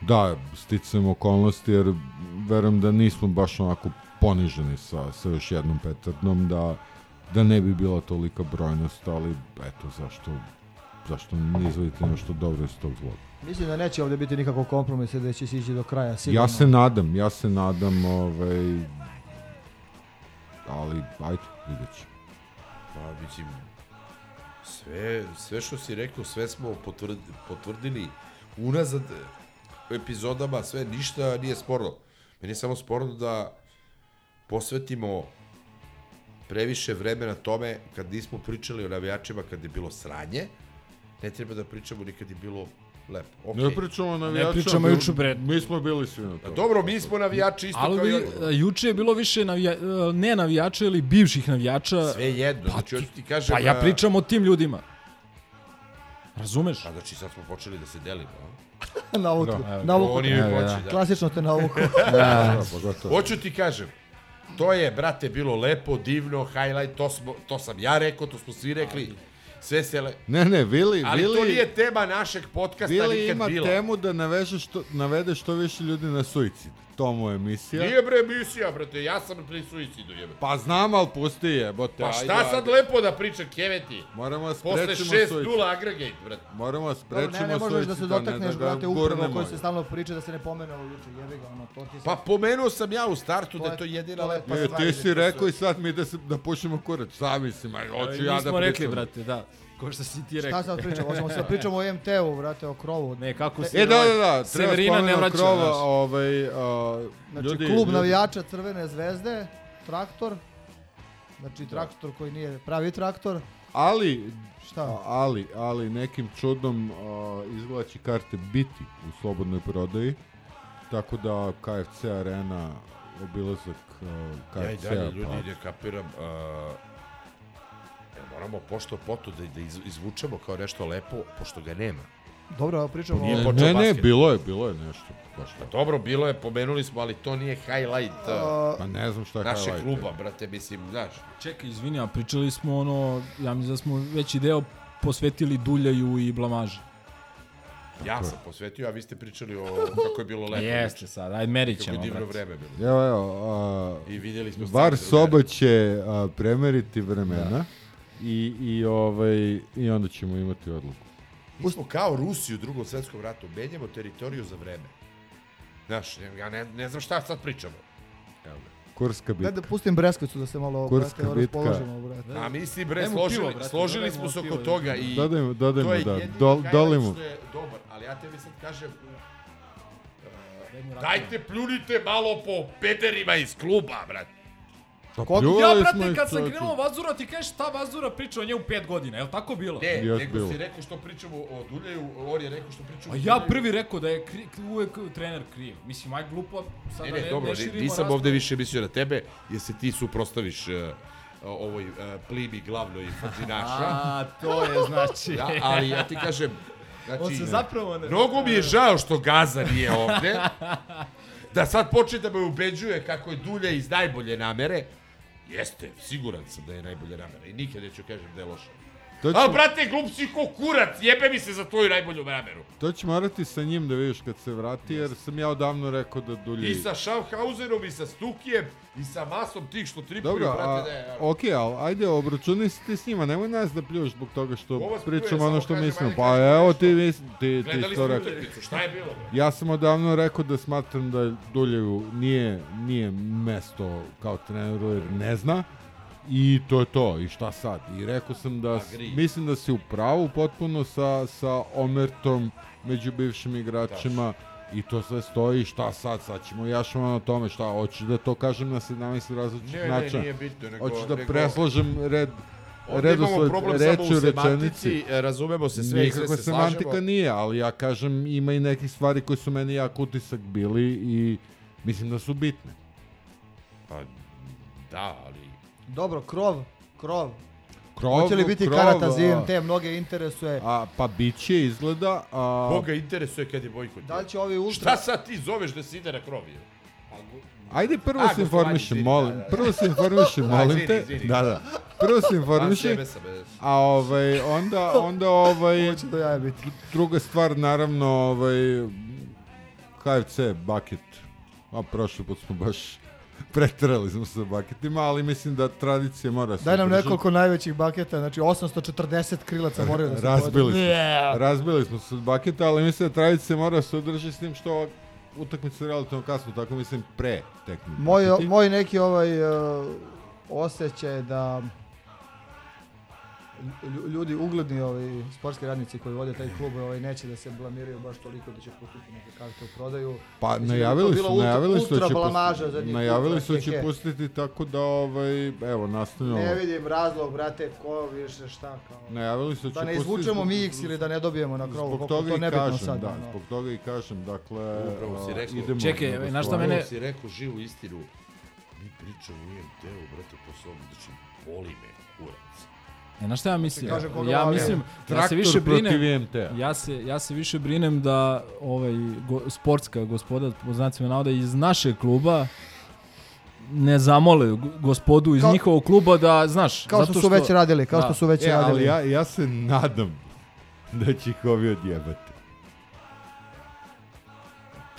Da, sticam okolnosti jer verujem da nismo baš onako poniženi sa, sa još jednom petardnom, da, da ne bi bila tolika brojnost, ali eto zašto zašto ne izvodite nešto dobro iz tog zloga. Mislim da neće ovde biti nikakvog kompromisa da će se ići do kraja. Sigurno. Ja se nadam, ja se nadam, ovaj, ali ajde, vidjet ćemo. Pa, mislim, sve, sve što si rekao, sve smo potvrd, potvrdili unazad epizodama, sve, ništa nije sporno. Meni je samo sporno da posvetimo previše vremena tome kad nismo pričali o navijačima kad je bilo sranje, ne treba da pričamo nikad je bilo lepo. Okay. Ne pričamo o navijačima. pričamo juče, bre. Mi smo bili svi na A to. dobro, mi smo navijači isto Ali kao i oni. a, juče je bilo više navija, e, ne navijača ili bivših navijača. Sve jedno, znači hoću ti kažem... Pa ja a, pričam o tim ljudima. Razumeš? Pa znači sad smo počeli da se delimo, a? Navuku. Da, evo. Navuku. Oni mi hoće, da. Klasično te navuku. Da, pogotovo. Hoću ti kažem, to je, brate, bilo lepo, divno, highlight, to, smo, to sam ja rekao, to smo svi rekli, sve se... Le... Ne, ne, Vili, Ali Vili, to nije tema našeg podcasta Vili nikad ima bila. temu da naveže što, navede što više ljudi na suicid. To mu je emisija. Nije bre emisija, brate, ja sam pri suicidu, jebe. Pa znam, ali pusti je, bote. Pa ajde, šta sad ajde. lepo da pričam, keveti? Moramo da Posle sprečimo 6 suicid. nula agregate, brate. Moramo da sprečimo ne, ne možeš da se suicid, dotakneš, da brate, upravo koji se stalno priča da se ne pomene ovo juče. Jebi ga, ono, to ti se... Pa pomenuo sam ja u startu To da je- to jedina to lepa E, stvar. ti ide si rekao i sad mi da, se, da pušimo kurac. Šta mislim, aj, hoću ja da pričam. rekli, brate, da. Ko što si ti rekao. Šta sad pričamo? Hoćemo sad pričamo o MT-u, brate, o krovu. Ne, kako si... E, da, ovaj, da, da, treba Severina ne spomenuti vraća, krova, ovaj, a, Znači, ljudi, klub ljudi, navijača Crvene zvezde, traktor. Znači, traktor koji nije pravi traktor. Ali, Šta? ali, ali nekim čudom a, će karte biti u slobodnoj prodaji, tako da KFC arena, obilazak a, Ja i KFC-a, dalje ljudi pa, ne kapiram, uh, moramo pošto poto da, da iz, izvučemo kao nešto lepo, pošto ga nema. Dobro, evo pričamo Nije o... počeo ne, ne, basket. bilo je, bilo je nešto. Baš Pa tako. dobro, bilo je, pomenuli smo, ali to nije highlight uh, A, Pa ne znam šta je highlight. kluba, brate, mislim, znaš. Čekaj, izvini, a pričali smo ono, ja mislim da smo veći deo posvetili Duljaju i blamaži. Ja sam posvetio, a vi ste pričali o kako je bilo lepo. Jeste sad, ajde merit Kako ćemo, je divno brate. vreme bilo. Evo, evo, a, I vidjeli smo stvari soba će a, premeriti vremena i, i, ovaj, i onda ćemo imati odluku. Mi smo kao Rusi u drugom svetskom ratu, menjamo teritoriju za vreme. Znaš, ja ne, ne znam šta sad pričamo. Evo ga. Kurska Daj bitka. da pustim Breskvicu da se malo, Kurska brate, bitka. raspoložimo, brate. A mi si bre, složili, pivo, brate, složili smo se oko da toga i Dodajmo, to dodajmo, da. highlight dolimo. što je dobar, ali ja tebi sad kažem, dajte pljunite malo po pederima iz kluba, brate. Pa Ja, pljuvali smo brate, kad sam krenuo Vazura, ti kažeš šta Vazura priča o njemu pet godina, je li tako bilo? Ne, Jes nego bilo. si rekao što pričamo o Duljeju, on je rekao što pričamo A o ja Duljeju. prvi rekao da je kri, uvek trener kriv. Mislim, aj glupo, sada Ne, ne, ne, dobro, ne širimo nisam ovde više mislio na tebe, jer se ti suprostaviš uh, ovoj uh, plimi glavnoj fazinaša. A, to je znači. Ja, ali ja ti kažem, znači, On se zapravo ne... mnogo mi je žao što Gaza nije ovde, da sad počne da me ubeđuje kako je Dulja iz najbolje namere. Jeste, siguran sam da je najbolje namere i nikad neću kažem da je loše. To A, će, brate, glup si ko kurac, jebe mi se za tvoju najbolju nameru. to će morati sa njim da vidiš kad se vrati, jer sam ja odavno rekao da dulje... I sa Schaffhauserom, i sa Stukijem, i sa masom tih što tripuju, Dobro, a, brate, ne, ono. ok, ali ajde, obračunaj se ti s njima, nemoj nas da pljuš zbog toga što pričamo ono što mislimo. Pa evo ti, mis- ti, ti Gledali to smo rekao. šta je bilo, bre? Ja sam odavno rekao da smatram da Duljevu nije, nije mesto kao treneru jer ne zna. I to je to. I šta sad? I rekao sam da Agree. mislim da si u pravu potpuno sa, sa omertom među bivšim igračima. I to sve stoji, šta sad, sad ćemo jašamo na tome, šta, hoćeš da to kažem na 17 različitih Ne, ne, načina. nije bitno, nego- Hoćeš da nego- preslažem red, Ovdje imamo redosled problem samo reči u semantici, e, razumemo se sve i sve se semantika slažemo. nije, ali ja kažem ima i nekih stvari koje su meni jak utisak bili i mislim da su bitne. Pa, da, ali... Dobro, krov, krov. Krov, Hoće li biti krov, karata za a- IMT, mnoge interesuje. A, pa bit će izgleda... A, Koga interesuje kad je bojkot? Da li će ovi ultra... Šta sad ti zoveš da se ide na krovi? Ajde prvo A, se informišem, izvini, molim. da, da. Prvo se informišem, A, molim te. izvini. Da, da. Prvo se informišem. bez. A ovaj, onda, onda ovaj, Hoće da jaje biti. druga stvar, naravno, ovaj, KFC, bucket. A prošli put smo baš Preterali smo sa baketima, ali mislim da tradicija mora se Daj nam održati. nekoliko najvećih baketa, znači 840 krilaca moraju da se Razbili smo, Yeah. razbili smo se od baketa, ali mislim da tradicija mora se održati s tim što utakmica je relativno kasno, tako mislim pre tekme. Moj, moj neki ovaj uh, osjećaj da ljudi ugledni ovi sportski radnici koji vode taj klub ovaj neće da se blamiraju baš toliko da će pustiti neke karte u prodaju. Pa Mislim da najavili bilo su, ultra- najavili su da ultra će pustiti, najavili su da će pustiti tako da ovaj evo nastavljamo. Ne vidim razlog, brate, ko više šta kao. Najavili su da će Da ne pustiti izvučemo zbog- mix ili da ne dobijemo na krovu, Zbog toga to i nebitno kažem, sad. da, ono. zbog toga i kažem, dakle, Upravo si rekao. idemo. Čekaj, na znaš šta mene- si rekao živu istinu. Mi pričamo u IMT-u, brate, po sobu, znači, boli me kurac. E, na šta ja mislim? Kaže Ja mislim, ja Traktor se više brinem, ja se, ja se više brinem da ovaj go, sportska gospoda, po znacima navoda, iz našeg kluba ne zamole gospodu iz Kao- njihovog kluba da, znaš, Kao što zato su već radili, kao Da. što su već E, ali radili. ja, ja se nadam da će ih ovi odjebati.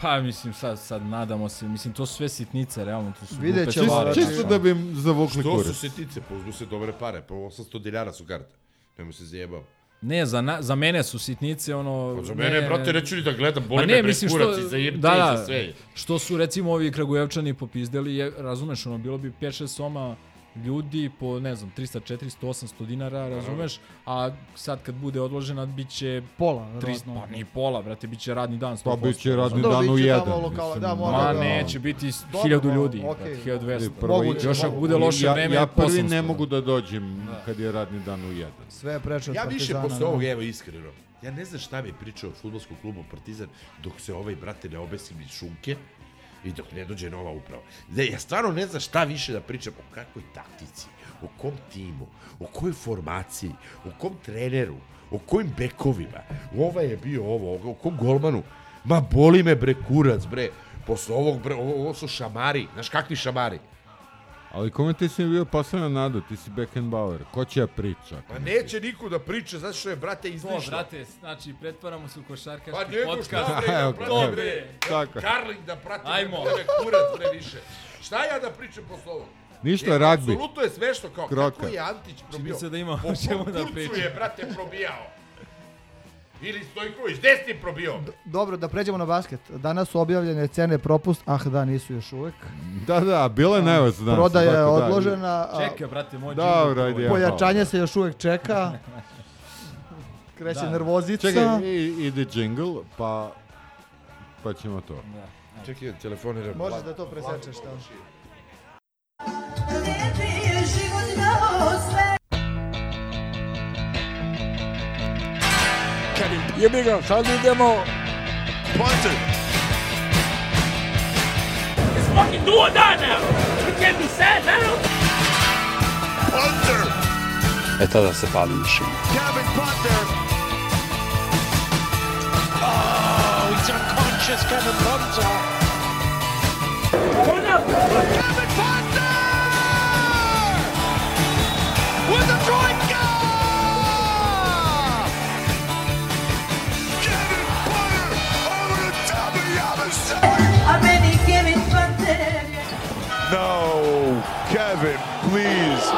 Pa mislim, sad, sad nadamo se, mislim, to su sve sitnice, realno, to su Vidjet glupe ćemo, stvari, Čisto, čisto da bi im zavukli Što kurac. su sitnice? Pa uzmu se dobre pare, pa 800 dinara su karte. Nemo se zajebao. Ne, za, na, za mene su sitnice, ono... Pa za ne- mene, brate, neću ni da gledam, boli ne, me mislim, kurac što- i za IMT da, i da. za sve. Što su recimo ovi Kragujevčani popizdeli, je, razumeš, ono, bilo bi 5-6 soma ljudi po, ne znam, 300, 400, 800 dinara, razumeš, a sad kad bude odložena, bit će Pola, 300, verovatno. pa ni pola, brate, bit će radni dan 100%. Pa bit će radni Dobro, dan u jedan. tamo lokala, mislim, da, mora Ma da- neće biti Dobro, 1000 no, ljudi, brate, 1200. Prvo Moguće, Još ako bude loše ja, vreme, ja prvi 800, ne da. mogu da dođem kad je radni dan u jedan. Sve je preče od Ja više posle da. ovog, evo iskreno, ja ne znam šta mi pričao od futbolskog kluba Partizan dok se ovaj, brate, ne obesim iz šunke i dok ne dođe nova uprava. Ne, ja stvarno ne znam šta više da pričam o kakvoj taktici, o kom timu, o kojoj formaciji, o kom treneru, o kojim bekovima. Ovaj je bio ovo, o kom golmanu. Ma boli me bre kurac bre. Posle ovog bre, ovo, ovo su šamari. Znaš kakvi šamari? Ali kome ti si bio posledna nada? Ti si Beckenbauer. Ko će ja priča? Pa neće niko da priča, zato što je, brate, To, izlišno. brate, znači, pretvaramo se u košarkaški Pa nego podcast. šta bre, da pratim to, bre. Tako. Karling da pratim Ajmo. bre kurac bre više. Šta ja da pričam posle ovog? Ništa, E, ragbi. Apsolutno je smešno kao Kroka. kako je Antić probio. se da ima po, o čemu po da kurcu priča. je, brate, probijao. Ili Stojković, gde si probio? Dobro, da pređemo na basket. Danas su objavljene cene propust, ah da, nisu još uvek. Da, da, bilo je najvac danas. Prodaja je da. odložena, a Čekaj, brate, moj Dobro, ajde, ja. pojačanje se još uvek čeka. Kreće Da. nervozica. Čekaj, i- ide jingle, pa pa ćemo to. Da. Čekaj, telefoniram. Možeš da to presečeš tamo. Jebi ga, sad idemo. Punter. It's fucking do or die now. You can't be sad now. Punter. E tada se pali mašina. Kevin Punter. Oh, he's unconscious, Kevin Punter. Turn up. Kevin, please.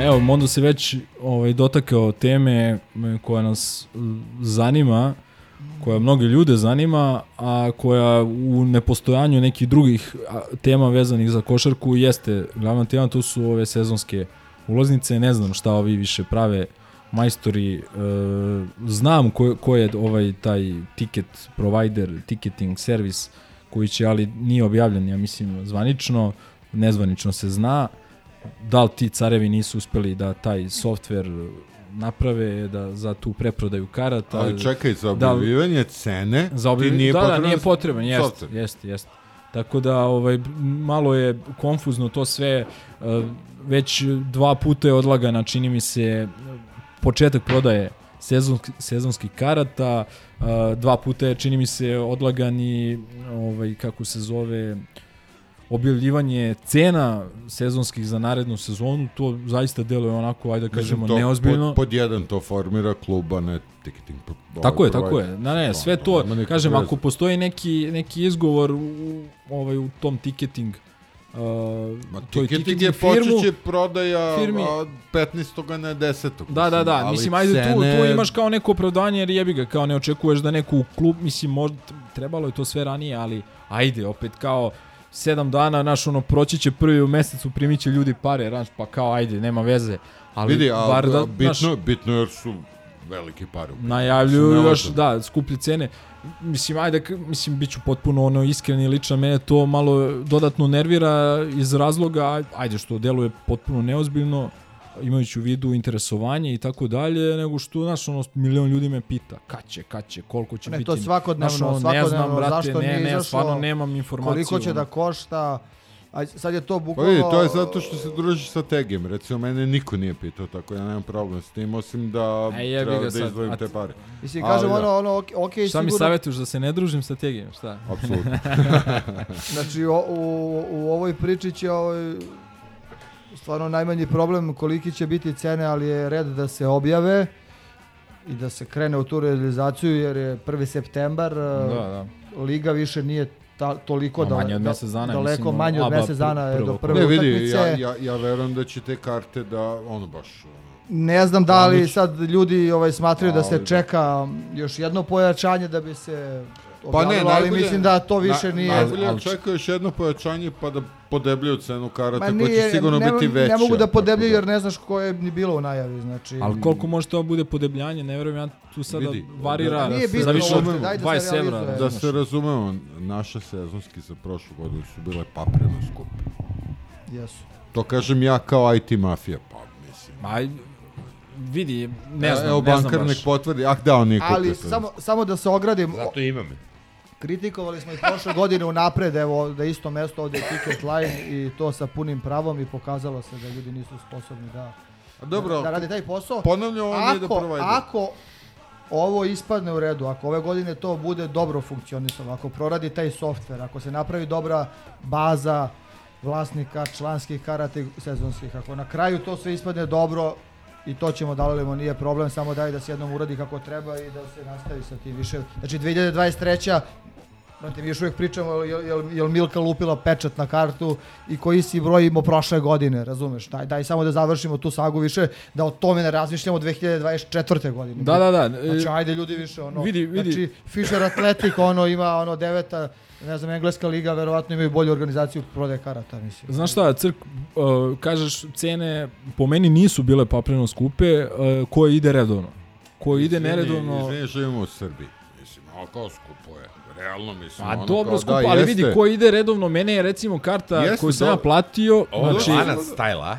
Evo, Mondo se već ovaj, dotakao teme koja nas zanima, koja mnoge ljude zanima, a koja u nepostojanju nekih drugih tema vezanih za košarku jeste glavna tema, to su ove sezonske ulaznice, ne znam šta ovi više prave majstori, e, znam ko, ko je ovaj taj ticket provider, ticketing servis koji će, ali nije objavljen, ja mislim, zvanično, nezvanično se zna, da li ti carevi nisu uspeli da taj softver naprave da za tu preprodaju karata. Ali čekaj, za Da objavljivanje cene za objavi... ti nije da, da, potreban nije potreban, jeste, jeste, jeste. Tako da ovaj malo je konfuzno to sve e, već dva puta je odlagana čini mi se početak prodaje sezonski, sezonskih karata, e, dva puta je čini mi se odlagan i ovaj kako se zove objavljivanje cena sezonskih za narednu sezonu, to zaista deluje onako, ajde da kažemo, Mislim, to neozbiljno. Pod, pod jedan to formira kluba, ne ticketing. pro- Tako je, ovaj tako je. Na ne, sve to, kažem, veze. ako postoji neki, neki izgovor u, ovaj, u tom ticketing, uh, Ma ticketing je firmu, počeće prodaja firmi- a, 15. na 10. Da, da, da, ali mislim, ajde tu, cene- tu imaš kao neko opravdanje jer jebi ga, kao ne očekuješ da neko u klub, mislim, možda trebalo je to sve ranije, ali ajde, opet kao sedam dana, naš ono, proći će prvi u mesecu, primit će ljudi pare, raš, pa kao, ajde, nema veze. Ali Vidi, a, bar da, a bitno, znaš, bitno jer su velike pare. najavljuju još, da, skuplje cene. Mislim, ajde, mislim, bit ću potpuno ono iskren i ličan, mene to malo dodatno nervira iz razloga, ajde, što deluje potpuno neozbiljno, imajući u vidu interesovanje i tako dalje, nego što, znaš, ono, milion ljudi me pita, kad će, kad će, koliko će Ne, biti. to svakodnevno, znaš, ono, svakodnevno, ne znam, brate, zašto ne, ne, izašlo, stvarno nemam informaciju. Koliko će ono. da košta, a sad je to Pa bukvalno... vidi, to je zato što se družiš sa Tegijem. Recimo, mene niko nije pitao, tako ja nemam problem s tim, osim da E, treba da sad, izdvojim te pare. Mislim, Ali kažem da. ono, ono, ok, ok, Šta mi sigurno... savjetuješ da se ne družim sa Tegijem, šta? Apsolutno. Znači, o, u, u ovoj priči će ovaj, stvarno najmanji problem koliki će biti cene, ali je red da se objave i da se krene u tu realizaciju, jer je 1. septembar, Da, da. liga više nije ta, toliko Ma, da, manje od da- mesec dana, daleko mislim, manje od mjesec dana je prvo do prve Ne, vidi, utakmice. ja, ja, ja verujem da će te karte da, ono baš, Ne znam da li sad ljudi ovaj smatraju da se da. čeka još jedno pojačanje da bi se Pa ne, objavilo, ali najbolje, mislim da to više na, nije... Najbolje ali- čeka još jedno pojačanje pa da podebljuju cenu karata Ma koja će nije, sigurno ne, biti veća. ne mogu da podebljaju jer ne znaš koje je ni bilo u najavi, znači... Ali koliko može to bude podebljanje, ne verujem ja tu sada Vidi, varira da- Nije bitno zaviše uopšte, od daj da se 20 evra. Da se razumemo, naše sezonski za prošlu godinu su bile papreno skupe. Jesu. To kažem ja kao IT mafija, pa mislim. Ma, vidi, ne znam, Evo ne znam bankar nek baš. potvrdi, ah da, on nije Ali kupio sad. samo, samo da se ogradim, Zato imam. Kritikovali smo i prošle godine unapred, evo da isto mesto ovdje je ticket line i to sa punim pravom i pokazalo se da ljudi nisu sposobni da, A dobro, da radi taj posao. ponavljam, on nije da provajde. ako ovo ispadne u redu, ako ove godine to bude dobro funkcionisalo, ako proradi taj softver, ako se napravi dobra baza vlasnika, članskih karata i sezonskih, ako na kraju to sve ispadne dobro i to ćemo da li nije problem, samo daj da se jednom uradi kako treba i da se nastavi sa tim više. Znači 2023. Znate, mi još uvijek pričamo jel, jel, jel Milka lupila pečat na kartu i koji si broj imao prošle godine, razumeš? Daj, daj samo da završimo tu sagu više, da o tome ne razmišljamo 2024. godine. Da, da, da. Znači, ajde ljudi više, ono, Vidi, vidi. znači, Fisher Athletic, ono, ima, ono, deveta, ne znam, engleska liga, verovatno imaju bolju organizaciju prodaje karata, mislim. Znaš šta, Crk, uh, kažeš, cene po meni nisu bile papreno skupe, uh, ko ide redovno. Ko ide Izvini, neredovno... Izvini, živimo u Srbiji. Mislim, a kao skupo je. Realno mislim. A ono dobro kao, skupo, da, ali jeste. vidi ko ide redovno, mene je recimo karta Jeste, koju sam ja platio, Ovo znači, je lanac stajla.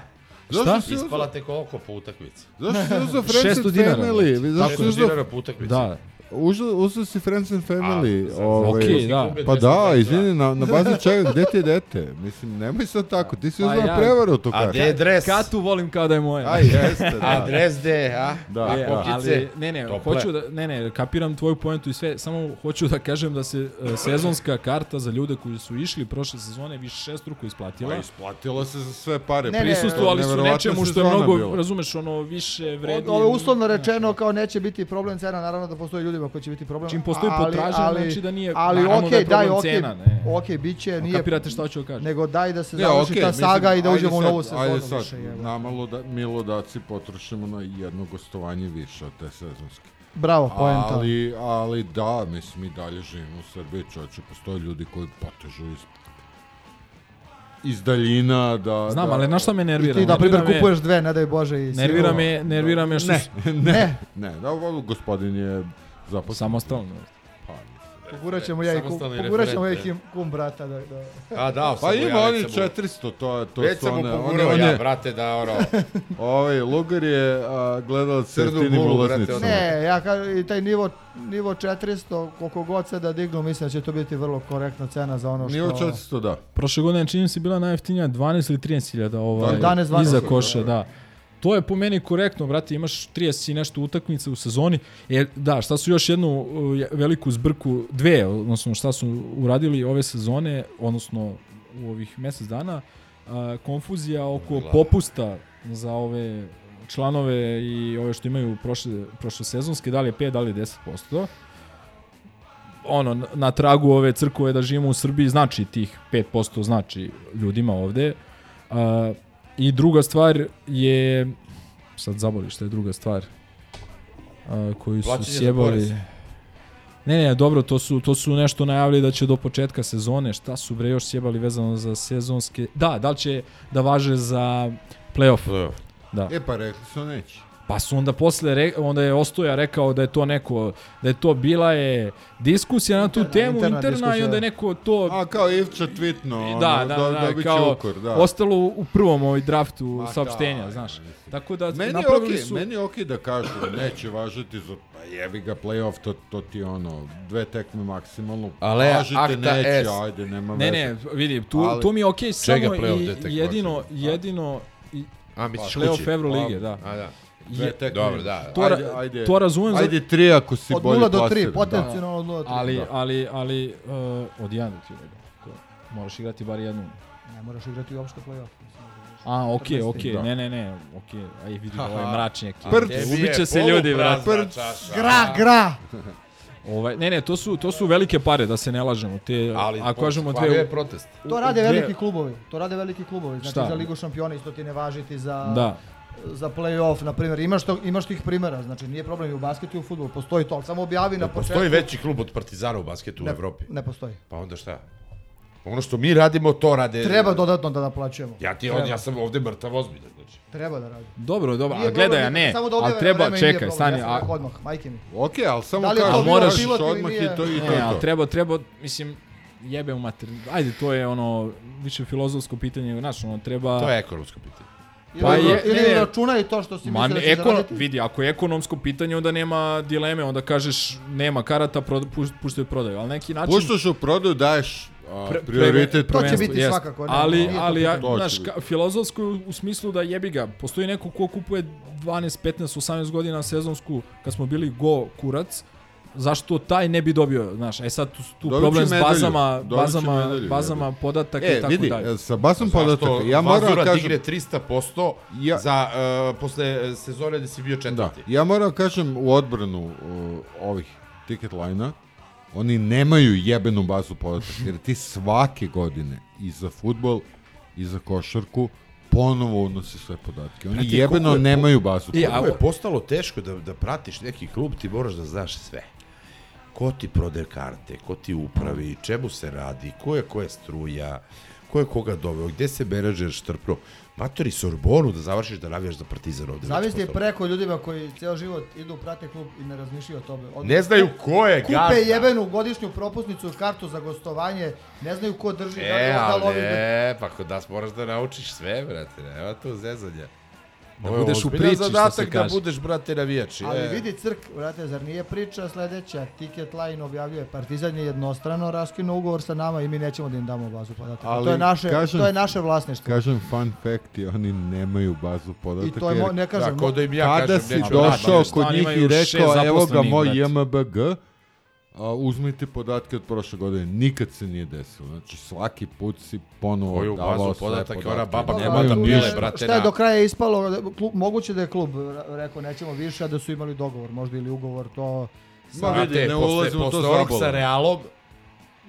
Zašto Šta? Ispala te koliko po utakmici? Zašto si uzeo Friends 600 and dinara, Family? Zašto si 600 uzeo dinara po utakmici. da, Uzeo, uzeo si Friends and Family. A, ovaj, okej, da. Pa da, izvini, na, na bazi čega, gde ti je dete? Mislim, nemoj sad tako, ti si Pa uzeo ja- prevaru to A kaže. gde je dres? Katu volim kao da je moja. Aj, jeste, da. A dres gde, a? Da, A Je, da. kokice? ali ne ne, Tople. hoću da ne ne, kapiram tvoju poentu i sve, samo hoću da kažem da se e, sezonska karta za ljude koji su išli prošle sezone više šestruko isplatila. Pa isplatilo se za sve pare. Ne, ne, Prisustvovali su nečemu što je mnogo, bila. razumeš, ono više vredi. Ovo je uslovno rečeno kao neće biti problem cena, naravno da postoji ljudima koji će biti problem. Čim postoji potražnja, znači da nije- Ali naravno okej, da je daj, okej, cena, ne. okej, bit će, nije, Kapirate šta hoću da kažem. nego daj da se Ne, završi okej, ta mislim, saga i da uđemo u sad, novu sezonu Ajde sad, više. jebote. nama luda, mi ludaci potrošimo na jedno gostovanje više od te sezonske. Bravo, poenta. Ali, ali da, mislim, mi dalje živimo u Srbiji, čovječe, postoje ljudi koji potežu iz iz daljina da... Znam, da, ali znaš šta me I nervira? ti, na Nervira me- kupuješ dve, ne daj Bože, i Nervira me, nervira me što Ne, ne, Ne. ne, da, gospodin je zaposlen. samostalno. Pa, mislim. Pogurat ćemo ja i kum, Samostalni pogurat ćemo ja i kim, kum brata da, da. A sam Pa ima oni već sam mu- 400, to je to Već su sam mu one, one, pogurao one, ja, brate, da ono... ovaj Lugar je a, brate, ulaznicama. ono. Ne, ja kažem, i taj nivo, nivo 400, koliko god se da dignu, mislim da će to biti vrlo korektna cena za ono što... Nivo 400, da. Prošle godine čini se bila najjeftinija 12 ili 13 hiljada ovaj, Da, 11, 12 iza koša, da. To je po meni korektno, brate, imaš 30 i nešto utakmica u sezoni. E, da, šta su još jednu uh, veliku zbrku, dve, odnosno šta su uradili ove sezone, odnosno u ovih mjesec dana, a, konfuzija oko Glava. popusta za ove članove i ove što imaju prošle, prošle sezonske, da li je 5, da li je 10%. Ono, na- tragu ove crkve da živimo u Srbiji, znači tih 5% znači ljudima ovde. A, I druga stvar je, sad zaboliš šta je druga stvar, a, koju su sjebali. Ne, ne, dobro, to su, to su nešto najavili da će do početka sezone, šta su bre još sjebali vezano za sezonske, da, da li će da važe za playoff. Playoff. Da. E pa rekli su neće. Pa su onda posle, re, onda je Ostoja rekao da je to neko, da je to bila je diskusija na tu Interna- temu interna interna, i onda je neko to... A kao Ivča tweetno, ono, da, da, da, će kao ukor, da. ostalo u prvom ovaj draftu Ma saopštenja, da, znaš. Tako da Meni je napravili okej, su... meni je okej da kažu neće važiti za pa jebi ga playoff, to, to ti ono, dve tekme maksimalno. Ale Važite, akta neće, est. ajde, nema Ne, veze. ne, vidi, tu, Ali- tu mi je okej Čega samo i jedino, jedino, i, A, misliš playoff kući? Evrolige, da. A, da. Je, tekme. Dobro, da. to, ra- Ajde, ajde. to razumem, za- Ajde tri ako si Od bolje 0 do 3, plasiran, da. potencijalno od 0 do 3. ali, Da. ali, ali, uh, od 1 do 3, to, moraš igrati bar jednu. Ne moraš igrati uopšte play-off. mislim. A, okej, 14. okej, Da. ne, ne, ne, okej, aj vidi, ovo je mračnjak. Prd. Tebi Ubit će je se ljudi, brate. poluprazna čaša. Gra, gra! Ovaj, ne, ne, to su, to su velike pare, da se ne lažemo. Te, Ali, ako kažemo dve... je protest. To rade dve- veliki klubovi. To rade veliki klubovi. Znači Šta? za Ligu šampiona isto ti ne važiti za Da. Za play-off, na primjer. Imaš, to, imaš tih primjera, znači nije problem i u basketu i u fudbalu, postoji to, ali samo objavi na početku. Postoji veći klub od Partizana u basketu u ne, Evropi. Ne postoji. Pa onda šta? Ono što mi radimo, to rade... Treba dodatno da naplaćujemo. Ja ti on, ja sam ovde mrtav ozbiljan, znači. Treba da radi. Dobro, dobro, Nije a gledaj, a ne, samo da ali treba, čekaj, stani, ja sam a, odmah, majke mi. Okej, ali samo Da kažeš, pilot ili odmah i to i to ne, ali treba, treba, mislim, jebe u mater. Ajde, to je ono, više filozofsko pitanje, znaš, ono, treba... To je ekonomsko pitanje. Pa ili, je- ili ne, ne. računaj to što si Ma mislio da će ekono, zaraditi. vidi, ako je ekonomsko pitanje, onda nema dileme, onda kažeš nema karata, puštaju prodaju, ali neki način... Puštaš u prodaju, daješ a, Pre- prioritet. To će biti jest. svakako, ne, ali, to ali ja, znaš, ka, filozofsko u, u smislu da jebi ga, postoji neko ko kupuje 12, 15, 18 godina sezonsku, kad smo bili go kurac, zašto taj ne bi dobio, znaš, e sad tu, tu Dobit problem s medalju, bazama, bazama, medalju, bazama podataka E, i tako vidi, dalje. sa basom podataka, Zašto ja moram da kažem... digne 300% Ja- za uh, posle sezone gde si bio Da, četvrti. ja moram kažem u odbranu uh, ovih ticket line oni nemaju jebenu bazu podataka, jer ti svake godine i za futbol i za košarku ponovo unose sve podatke. Oni Brate, jebeno je nemaju bazu I, a je postalo teško da, da pratiš neki klub, ti moraš da znaš sve. Ko ti prode karte, ko ti upravi, čemu se radi, ko je koja struja, ko je koga doveo, gde se menadžer štrpno. Matori Sorbonu da završiš da navijaš za Partizan ovde. Zavisi Znači, je preko ljudima koji ceo život idu, prate klub i ne razmišljaju o tome. Od- Ne znaju ko je Kupe gazda. jebenu godišnju propusnicu, kartu za gostovanje, ne znaju ko drži, da li E, da ali li ne, pa kod nas moraš da naučiš sve, brate, nema tu zezanja. Da Ovo je budeš u priči, što se zadatak da kaže. budeš, brate, navijač. Ali E, vidi crk, vrate, zar nije priča sledeća, Ticket Line objavljuje, Partizan je jednostrano raskinuo ugovor sa nama i mi nećemo da im damo bazu podataka. Ali to je naše, kažem- to je naše vlasništvo. Kažem fun fact i oni nemaju bazu podataka. I to je, mo, ne kažem, Tako da im ja kada kažem, si došao kod njih i rekao, evo ga moj brate. JMBG, a, uzmite podatke od prošle godine. Nikad se nije desilo. Znači svaki put si ponovo Koju davao bazu sve podataka, podatke. ona baba nema da pile, brate, Šta je na- do kraja ispalo, da- klub, moguće da je klub rekao nećemo više, a da su imali dogovor, možda ili ugovor, to... Ma vidi, ne ulazimo u to sa Realom,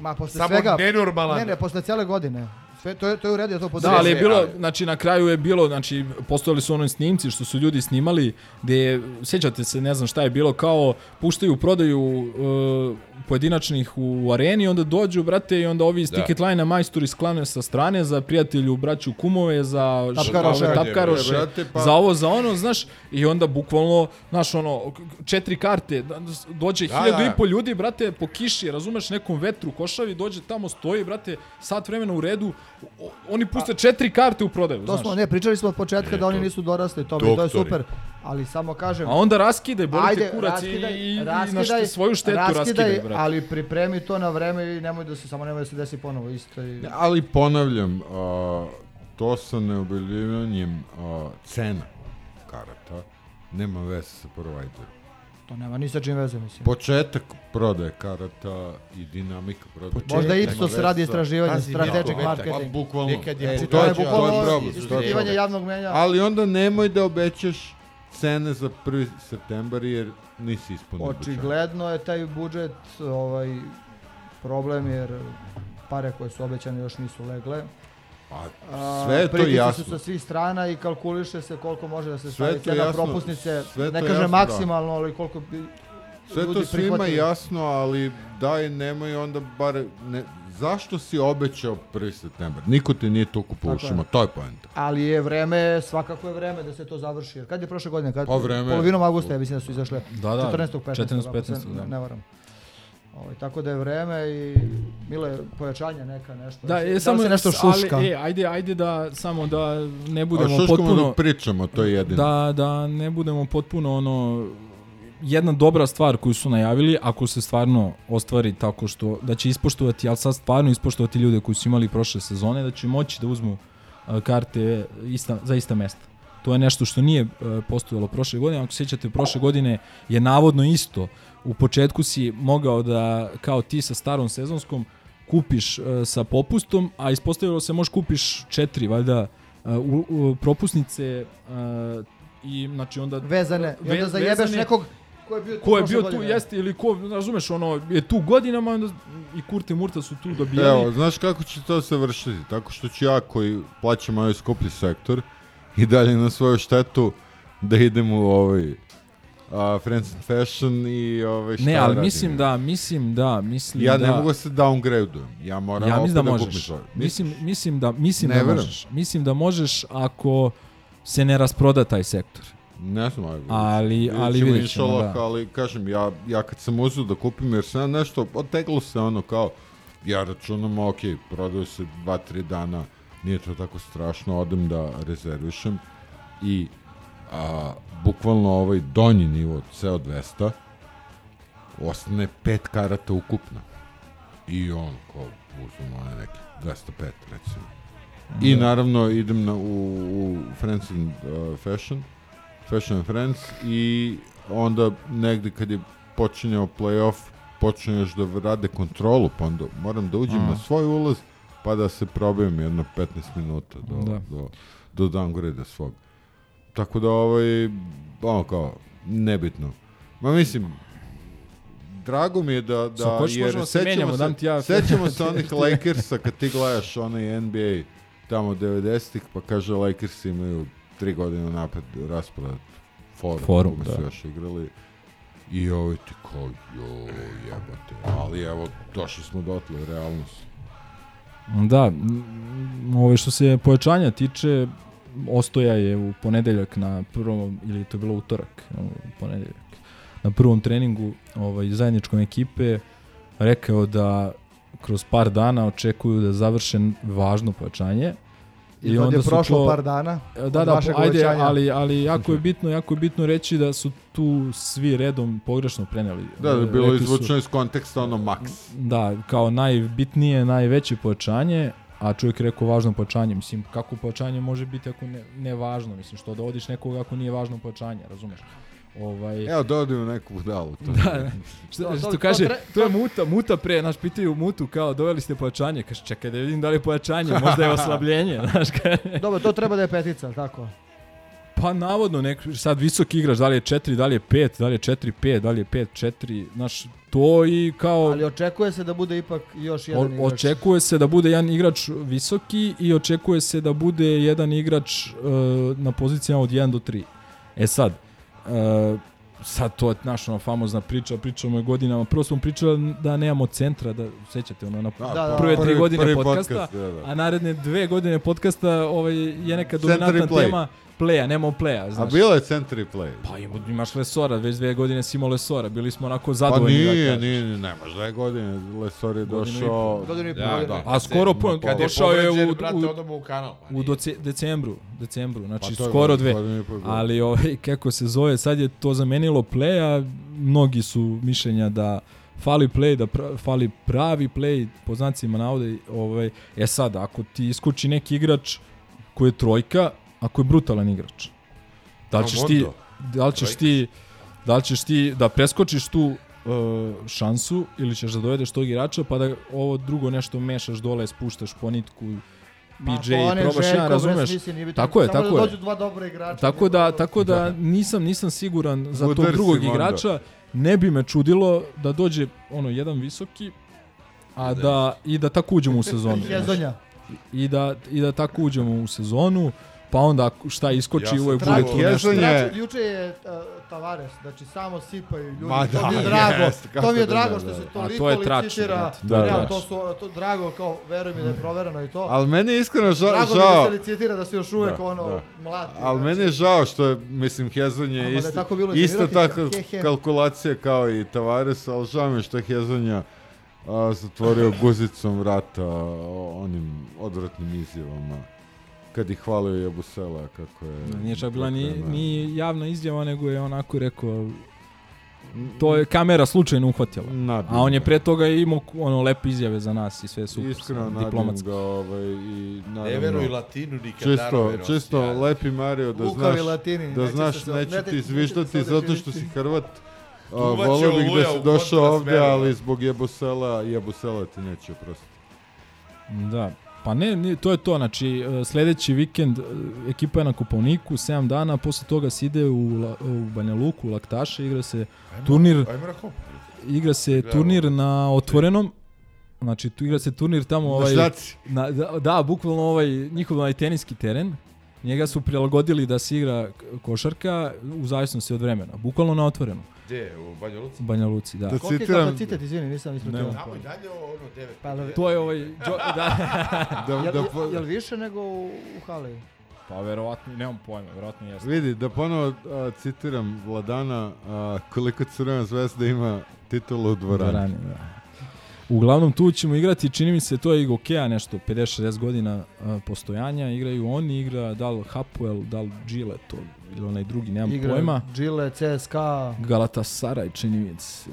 Ma, posle Samo svega... nenormalan- Ne, ne, posle cijele godine. Sve, to, je, to je u redu, ja to Da, podržam. ali je bilo, ali- znači na kraju je bilo, znači postojali su oni snimci što su ljudi snimali, gde je, sjećate se, ne znam šta je bilo, kao puštaju u prodaju uh, pojedinačnih u areni, onda dođu, brate, i onda ovi iz Da. ticket line majstori sklane sa strane za prijatelju, braću, kumove, za Tapkaroše. tapkaroše, Brate, pa- za ovo, za ono, znaš, i onda bukvalno, znaš, ono, četiri karte, da- dođe Da, hiljadu da. i po ljudi, brate, po kiši, razumeš, nekom vetru, košavi, dođe tamo, stoji, brate, sat vremena u redu, oni puste četiri karte u prodaju, To znaš. smo, ne, pričali smo od početka Ne, da oni to- nisu dorasli i to je super. Ali samo kažem, A onda raskidaj, boli te ajde, kurac raskidaj, i, i, i na raskidaj, št- svoju štetu raskidaj, brate. ali pripremi to na vreme i nemoj da se, samo nemoj da se desi ponovo isto. I... Ne, Ali ponavljam, a, to sa neobjavljivanjem a, cena karata nema veze sa providerom. To nema ni sa čim veze, mislim. Početak prodaje karata i dinamika prodaje. Početak. Možda Ipsos radi istraživanje, Pazi, strategic marketing. Pa, bukvalno. Nekad je E, to je, To je to je bukvalno ispitivanje javnog mnjenja. Ali onda nemoj da obećaš cene za 1. septembar jer nisi ispunio. Očigledno je taj budžet ovaj, problem jer pare koje su obećane još nisu legle. A, sve je to jasno. su sa svih strana i kalkuliše se koliko može da se stavi cena propusnice. sve Ne kažem da. maksimalno, ali koliko bi Sve to svima prihvatili. jasno, ali daj nemoj onda bar... Ne, zašto si obećao 1. septembar? Niko te nije to kupovao Tako je. šuma, to je poenta. Ali je vreme, svakako je vreme da se to završi. Jer kad je prošle godine? Kad, Pa vreme- Polovinom augusta, ja mislim da su izašle. Da, da, 14. 15. 14., ako se 15., da. Ne varam. Ovaj, tako da je vreme i mile pojačanja neka nešto. Da, li je se samo nešto šuška? Ali, e, ajde, ajde da samo da ne A budemo šuškamo potpuno da pričamo, to je jedino. Da, da ne budemo potpuno ono jedna dobra stvar koju su najavili, ako se stvarno ostvari tako što da će ispoštovati, ali sad stvarno ispoštovati ljude koji su imali prošle sezone, da će moći da uzmu a, karte ista, za ista mesta. To je nešto što nije e, postojalo prošle godine. Ako se sjećate, prošle godine je navodno isto. U početku si mogao da, kao ti sa starom sezonskom, kupiš e, sa popustom, a ispostavilo se možeš kupiš četiri, valjda, e, u, u, propusnice e, i znači onda Vezane. I onda zajebeš vezane- nekog ko je bio tu ko je bio tu jeste ili ko razumeš ono je tu godinama onda i Kurte Murta su tu dobijali Evo, znaš kako će to se vršiti? Tako što ću ja koji plaćam ovaj skuplji sektor i dalje na svoju štetu da idem u ovaj a, Friends and Fashion i ovaj, šta ne ali radim? mislim da mislim da mislim Ja da ne mogu da se downgradujem. Ja moram ja opet mislim da kupim možeš mislim mislim da mislim Ne da verujem. možeš mislim da možeš ako se ne rasproda taj sektor Ne znam, ali, Ali- ali vidjet ćemo, inšalah, da. Ali, kažem, ja, ja kad sam uzeo da kupim, jer sam nešto, oteglo se ono kao, ja računam, ok, prodaju se dva, tri dana, nije to tako strašno, odem da rezervišem i a, bukvalno ovaj donji nivo, ceo 200, ostane pet karata ukupno. I on, kao, uzmem one neke 205, recimo. I Da. naravno idem na, u, u Friends and uh, Fashion, Fashion and Friends i onda negde kad je počinjao playoff, počinje još da rade kontrolu, pa onda moram da uđem Aha. na svoj ulaz, pa da se probijem jedno 15 minuta do, Da. do, do downgrade svog. Tako da ovaj, ono kao, nebitno. Ma mislim, drago mi je da, da ćeš možemo da se menjamo, dam ti ja- sećamo se onih Lakersa kad ti gledaš onaj NBA tamo 90-ih, pa kaže Lakers imaju tri godine napred raspored forum, Forum, koga su da. još igrali. I ovo ti kao, jo, jebate. Ali evo, došli smo dotle, realnost. Da, ove što se pojačanja tiče, Ostoja je u ponedeljak na prvom, ili to je bilo utorak, ponedeljak, na prvom treningu ovaj, zajedničkom ekipe rekao da kroz par dana očekuju da završe važno pojačanje. I kad je su prošlo par dana Da, od da, vašeg ajde, uvećanja. ali, ali jako je bitno, jako je bitno reći da su tu svi redom pogrešno preneli. Da, da je bilo izvučeno iz konteksta ono max. Da, kao najbitnije, najveće pojačanje, a čovjek je rekao važno pojačanje. Mislim, kako pojačanje može biti ako ne, ne važno? Mislim, što da odiš nekoga ako nije važno pojačanje, razumeš? Ovaj, Evo, dodaju neku budalu. To. da, što, To- to- što to kaže, tre- to je muta, muta pre, znaš, pitaju mutu kao, doveli ste pojačanje, kaže, čekaj da vidim da li je pojačanje, možda je oslabljenje, znaš, kaže. Dobro, to treba da je petica, tako. Pa navodno, nek, sad visoki igrač, da li je 4, da li je 5, da li je 4-5, da li je 5-4, znaš, to i kao... Ali očekuje se da bude ipak još jedan O, igrač. očekuje se da bude jedan igrač visoki i očekuje se da bude jedan igrač uh, na pozicijama od 1 do 3. E sad, uh, sad to je naša ono, famozna priča, pričamo je godinama. Prvo smo pričali da nemamo centra, da sećate ono na Da, da, prve tri prvi- godine prvi podcasta, podcast, da, da. a naredne dve godine podcasta ovaj, je neka dominantna tema playa, nemamo playa, A znaš. bilo je centri play. Pa ima- imaš Lesora, već dve godine si imao Lesora, bili smo onako Pa zadovoljni. da nije, kažeš. nije, nije, nemaš dve godine, Lesor je Godinu i došao... Godinu i po, Da, da. A skoro po, Kad je došao je u, brate, u, odamo u kanal. Pa u doce, decembru, decembru, znači Pa to je skoro dve. Ali ovaj, kako se zove, sad je to zamenilo play-a, mnogi su mišljenja da fali play, da pra, fali pravi play, po znacima navode, ovaj, e sad, ako ti iskuči neki igrač koji je trojka, ako je brutalan igrač, da li ćeš ti, da li ćeš ti Da li ćeš ti da preskočiš tu uh, šansu ili ćeš da dovedeš tog igrača pa da ovo drugo nešto mešaš dole, spuštaš po nitku, Ma, PJ, je probaš jedan, bre, razumeš? mislim, Tako je, samo tako da je. dođu dva dobra igrača, Tako da, da- tako da Da. nisam nisam siguran za tog drugog onda. igrača. Ne bi me čudilo da dođe ono jedan visoki a da i da tako uđemo u sezonu. I da i da tako uđemo u sezonu. Pa onda šta iskoči Ja uvek bude tu nešto. Trač, juče je uh, Tavares, znači samo sipaju ljudi. Ma to da, mi je drago, jest, to mi je da drago ne, što da. se toliko to je trač, licitira. to je Ja, trač. to su to drago kao veruj mi da je provereno i to. Ali meni je iskreno ža, drago mi je žao. da se licitira da se još uvek Da, ono da. mlati. Ali znači. meni je žao što je, mislim, Hezon je Ama da je isto, he. kalkulacija kao i Tavares, ali žao mi je što je Hezonja a, zatvorio guzicom vrata onim odvratnim izjavama kad ih hvalio Jebusela kako je... Nije čak bila ni, je, ni javna izjava, nego je onako rekao to je kamera slučajno uhvatila. Nadim A on je pre toga imao ono lepe izjave za nas i sve super. Iskreno diplomatski. ga ovaj, i naravno... Ne veruj Latinu ni Čisto, čisto ja. lepi Mario da Lukavi znaš, Latini, da neće znaš se- neću ne- ti se zato što si Hrvat. Duvaće volio bih da si došao ovdje, ali zbog Jebusela, Jebusela ti neće oprostiti. Da. Pa ne, ne, to je to, znači e, sledeći vikend e, ekipa je na Kupovniku, 7 dana, posle toga se ide u, La- u Banja Luku, u Laktaše, igra se turnir, Ajmo na komp. igra se Igramo. turnir na otvorenom, znači tu igra se turnir tamo ovaj, šljaci. na, da, da, bukvalno ovaj njihov onaj teniski teren, njega su prilagodili da se igra košarka u zavisnosti od vremena, bukvalno na otvorenu, Gde, u Banja Luci? Banja Luci, da. Da Koliki je citiram- kapacitet, izvini, nisam ispratio. Ne. Tamo i dalje ono 9. Pa, To je ovaj, džo, da, Da, Jel, da, po- jel više nego u, u hali? pa verovatno, nemam pojma, verovatno jeste. vidi, da ponovo a, citiram Vladana, a, koliko Crvena zvezda ima titulu u dvorani. Dvorani, da. Uglavnom tu ćemo igrati, čini mi se to je Igokea nešto, 50-60 godina postojanja, igraju oni, igra da li Hapoel, da li Gile, to ili onaj drugi, nemam Igra pojma. Gile, CSKA, Galatasaray, čini mi se.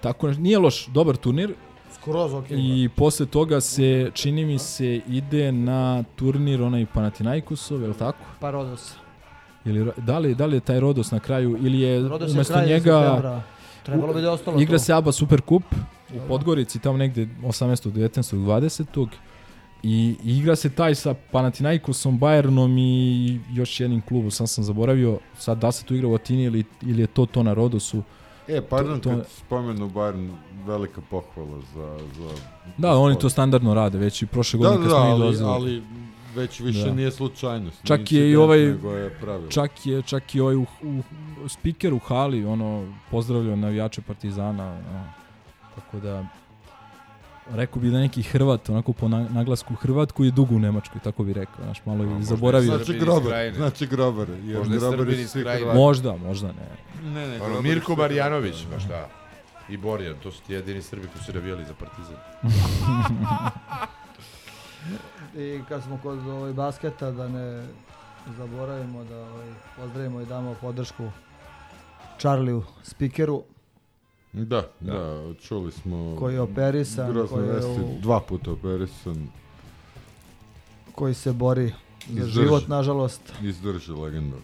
Tako, nije loš, dobar turnir skroz ok. i posle toga se, čini mi se, ide na turnir onaj Panathinaikosov, je li tako? Pa Rodos. Ili, da, li, da li je taj Rodos na kraju ili je Rodos je umesto kraj njega. Trebalo bi da je ostalo igra se ABA Super Kup u Podgorici tamo negde 18. 19. 20. I i igra se taj sa Panathinaikosom, Bayernom i još jednim klubom, sam sam zaboravio sad da se tu igra u Atini ili, ili je to to na Rodosu. E, pardon, To- to- kad spomenu Bayern, velika pohvala za... za Da, oni to standardno rade, već i prošle Da, godine da, kad smo mi ali, dolazili. ali već više Da. nije slučajnost. Čak je i ovaj je pravilo. čak je čak i ovaj u, u, speaker u hali ono pozdravljao navijače Partizana ono, tako da rekao bi da neki Hrvat onako po na- naglasku Hrvat koji je dugo u Nemačkoj tako bi rekao znaš malo i možda zaboravio i Znači grobar, znači grobar. Jer Možda je su iz svi Krajine. Hrvati. možda možda ne Ne, ne, Ono, Mirko su Marjanović, Hrvati. baš da. I Borjan, to su ti jedini Srbi koji su navijali za Partizan. I kad smo kod ovaj, basketa, da ne zaboravimo da ovaj, pozdravimo i damo podršku Charliju Spikeru, Da, da, čuli smo... Koji je operisan, koji je vesti, u- dva puta operisan, koji se bori za Izdrži. život, nažalost. izdrži legenda.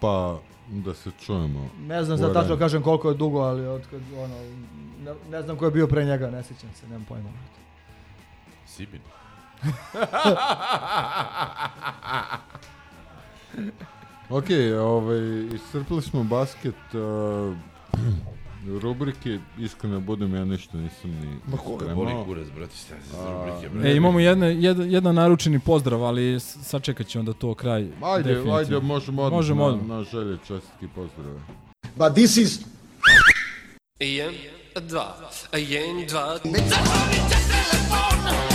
Pa, da se čujemo. Ne znam sad tačno kažem koliko je dugo, ali od kad, ono, ne, ne znam ko je bio pre njega, ne sjećam se, nemam pojma. Sibin. Ok, ovaj, iscrpili smo basket, uh, rubrike, iskreno budem, ja ništa nisam ni Ma koga spremao. boli kurac, brate, šta se za rubrike, brate. E, imamo jedan, jedan, jedan naručeni pozdrav, ali sačekat ćemo da to kraj. Ajde, definitivno. ajde, možemo odmah Možemo na, odmah. na želje čestitki pozdrave. But this is Jedan, dva, jedan, dva. Alo!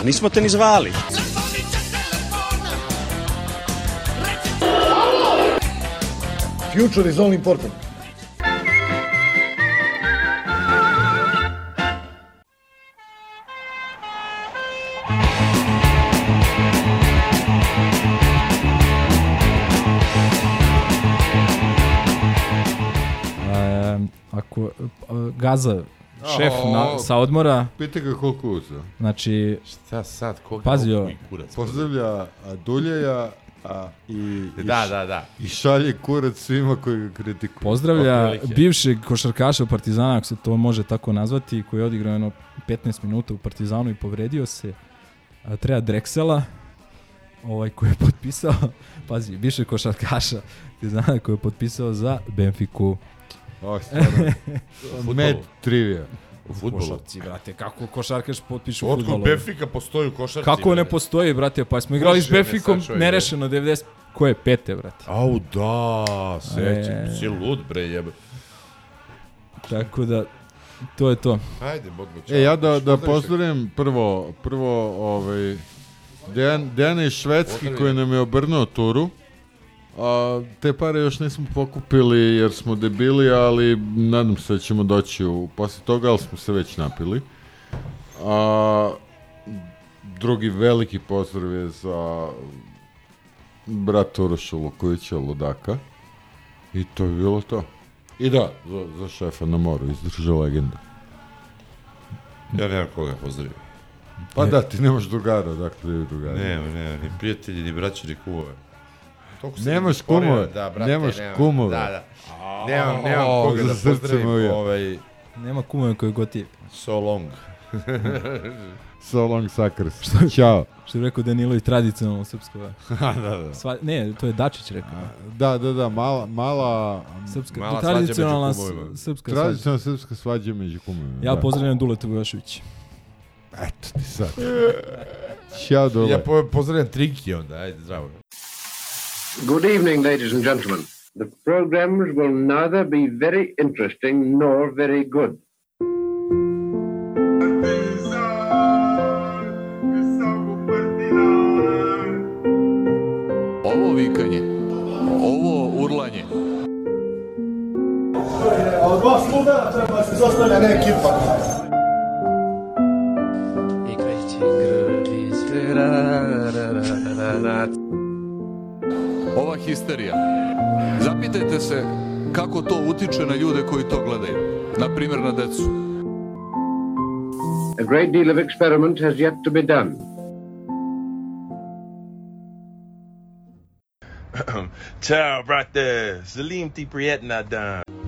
Pa nismo te ni zvali. future is all important. A, uh, Gaza, šef na, sa odmora, Pita ga koliko uzeo. znači, Šta sad? Koga Pazi ovo. ovu i kurac? Pozdravlja a, Duljeja a, i, i, Da, š- da, da. i šalje kurac svima koji ga kritikuju. Pozdravlja Otprilike. bivšeg košarkaša Partizana, ako se to može tako nazvati, koji je odigrao jedno 15 minuta u Partizanu i povredio se. A, treba Drexela, ovaj koji je potpisao, pazi, bivšeg košarkaša Partizana koji je potpisao za Benfiku. O, stvarno. Med trivija. U futbolu. Košarci, brate, kako košarkaš potpiše u Otkud fudbalu? Benfica postoji u košarci? Kako ne postoji, brate, pa smo igrali s čovjek, nerešeno 90, ko je pete, brate. Au, da, sećam. E. Si lud, bre, jebe. Tako da, to je to. Ajde, Bogdan. E, ja da, da pozdravim prvo, prvo ovaj, Dejan, Dejan iz Švedski koji nam je obrnuo turu. A, te pare još nismo pokupili jer smo debili, ali nadam se da ćemo doći u, posle toga, ali smo se već napili. A, drugi veliki pozdrav je za brata Uroša Lukovića, Ludaka. I to je bilo to. I da, za, za šefa na moru, izdrža legenda. Ja nemam koga pozdravim. Pa da, ti nemaš drugara, dakle drugara. Nema, nema, ni prijatelji, ni braće, ni kumove. Toliko Nemaš kumove, Da, brate, nemaš nemam, kumove. Da, da. Nemam, nemam O, koga da pozdravim, ovaj, Nema kumove koji gotiv. so long. So long suckers. Ćao. Što je rekao Danilović tradicionalno srpsko. da, da. Sva, ne, to je Dačić rekao. Da, da, da, mala, mala, Srpska, Mala svađa među tradicionalna srpska svađa. tradicionalna srpska svađa među kumovima. Ja da. pozdravljam Duleta Vujošević. Eto ti sad. Ćao dole. Ja po, pozdravljam Trinki onda, ajde, zdravo. Good evening, ladies and gentlemen. The programs will neither be very interesting nor very good. Ovo vikanje, ovo urlanje, Od dva sluga treba se zostavlja ne ekipa. Ova histerija. Zapitajte se kako to utiče na ljude koji to gledaju. Na primjer na decu. A great deal of experiment has yet to be done. Ciao, brate. Salim ti prijetna dan.